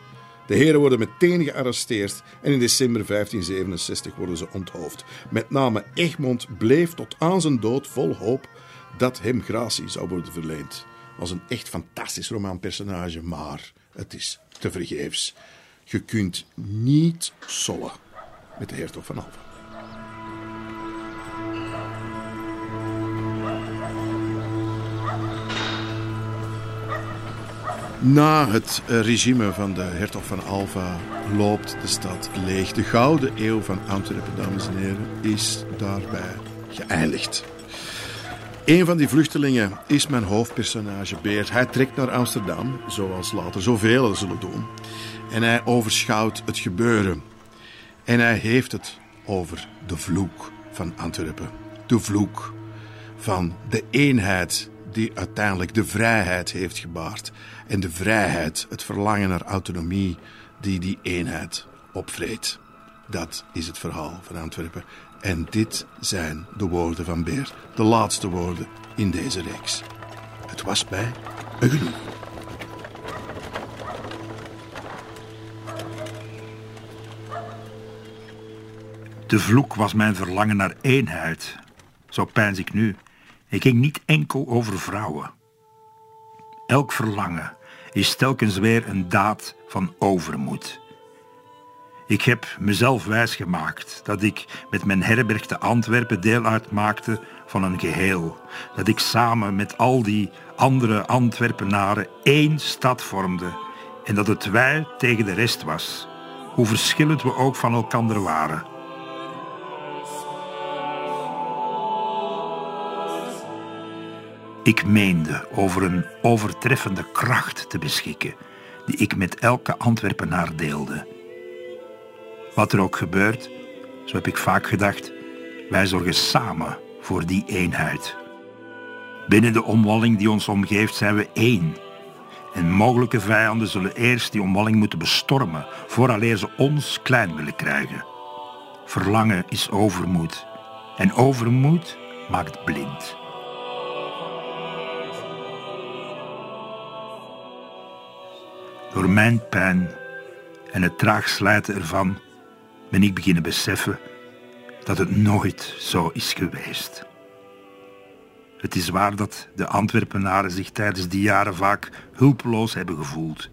De heren worden meteen gearresteerd en in december 1567 worden ze onthoofd. Met name Egmond bleef tot aan zijn dood vol hoop dat hem gratie zou worden verleend. Als een echt fantastisch romanpersonage, maar het is te vergeefs. Je kunt niet sollen met de hertog van Alva. Na het regime van de hertog van Alva loopt de stad leeg. De gouden eeuw van Antwerpen, dames en heren, is daarbij geëindigd. Een van die vluchtelingen is mijn hoofdpersonage Beert. Hij trekt naar Amsterdam, zoals later zoveel zullen doen. En hij overschouwt het gebeuren. En hij heeft het over de vloek van Antwerpen. De vloek van de eenheid die uiteindelijk de vrijheid heeft gebaard. En de vrijheid, het verlangen naar autonomie, die die eenheid opvreet. Dat is het verhaal van Antwerpen. En dit zijn de woorden van Beer, de laatste woorden in deze reeks. Het was mij een. De vloek was mijn verlangen naar eenheid. Zo pijns ik nu. Ik ging niet enkel over vrouwen. Elk verlangen is telkens weer een daad van overmoed. Ik heb mezelf wijsgemaakt dat ik met mijn herberg te Antwerpen deel uitmaakte van een geheel. Dat ik samen met al die andere Antwerpenaren één stad vormde en dat het wij tegen de rest was, hoe verschillend we ook van elkander waren. Ik meende over een overtreffende kracht te beschikken, die ik met elke Antwerpenaar deelde. Wat er ook gebeurt, zo heb ik vaak gedacht, wij zorgen samen voor die eenheid. Binnen de omwalling die ons omgeeft zijn we één. En mogelijke vijanden zullen eerst die omwalling moeten bestormen, vooraleer ze ons klein willen krijgen. Verlangen is overmoed. En overmoed maakt blind. Door mijn pijn en het traag slijten ervan ben ik beginnen beseffen dat het nooit zo is geweest. Het is waar dat de Antwerpenaren zich tijdens die jaren vaak hulpeloos hebben gevoeld.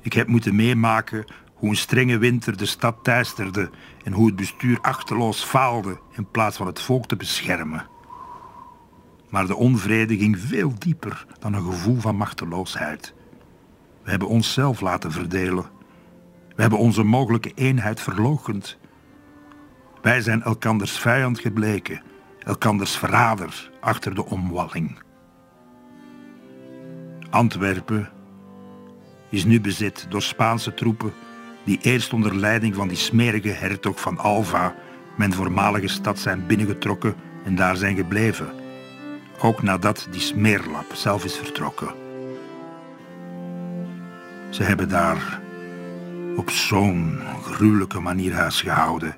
Ik heb moeten meemaken hoe een strenge winter de stad teisterde en hoe het bestuur achterloos faalde in plaats van het volk te beschermen. Maar de onvrede ging veel dieper dan een gevoel van machteloosheid. We hebben onszelf laten verdelen. We hebben onze mogelijke eenheid verloochend. Wij zijn elkanders vijand gebleken, elkanders verrader achter de omwalling. Antwerpen is nu bezet door Spaanse troepen die eerst onder leiding van die smerige hertog van Alva mijn voormalige stad zijn binnengetrokken en daar zijn gebleven. Ook nadat die smeerlap zelf is vertrokken. Ze hebben daar op zo'n gruwelijke manier huisgehouden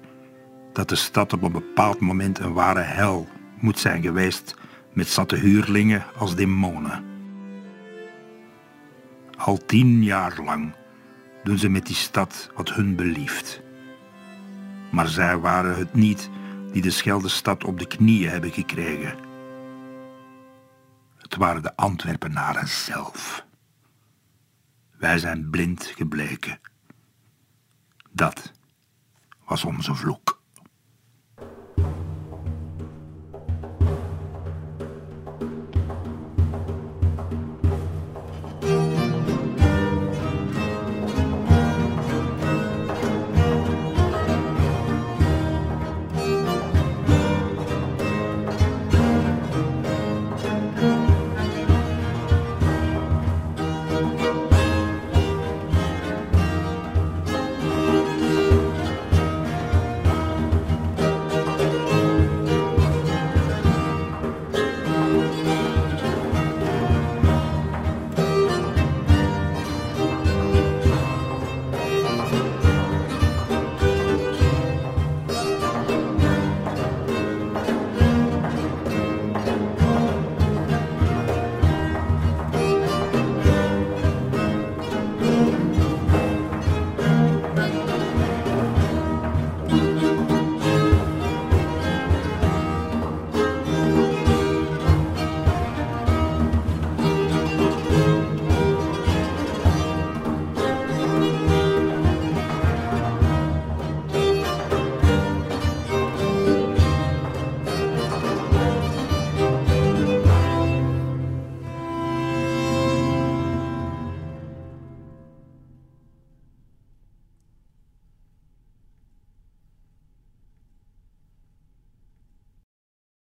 dat de stad op een bepaald moment een ware hel moet zijn geweest met zatte huurlingen als demonen. Al tien jaar lang doen ze met die stad wat hun belieft. Maar zij waren het niet die de Scheldestad op de knieën hebben gekregen. Het waren de Antwerpenaren zelf. Wij zijn blind gebleken. Dat was onze vloek.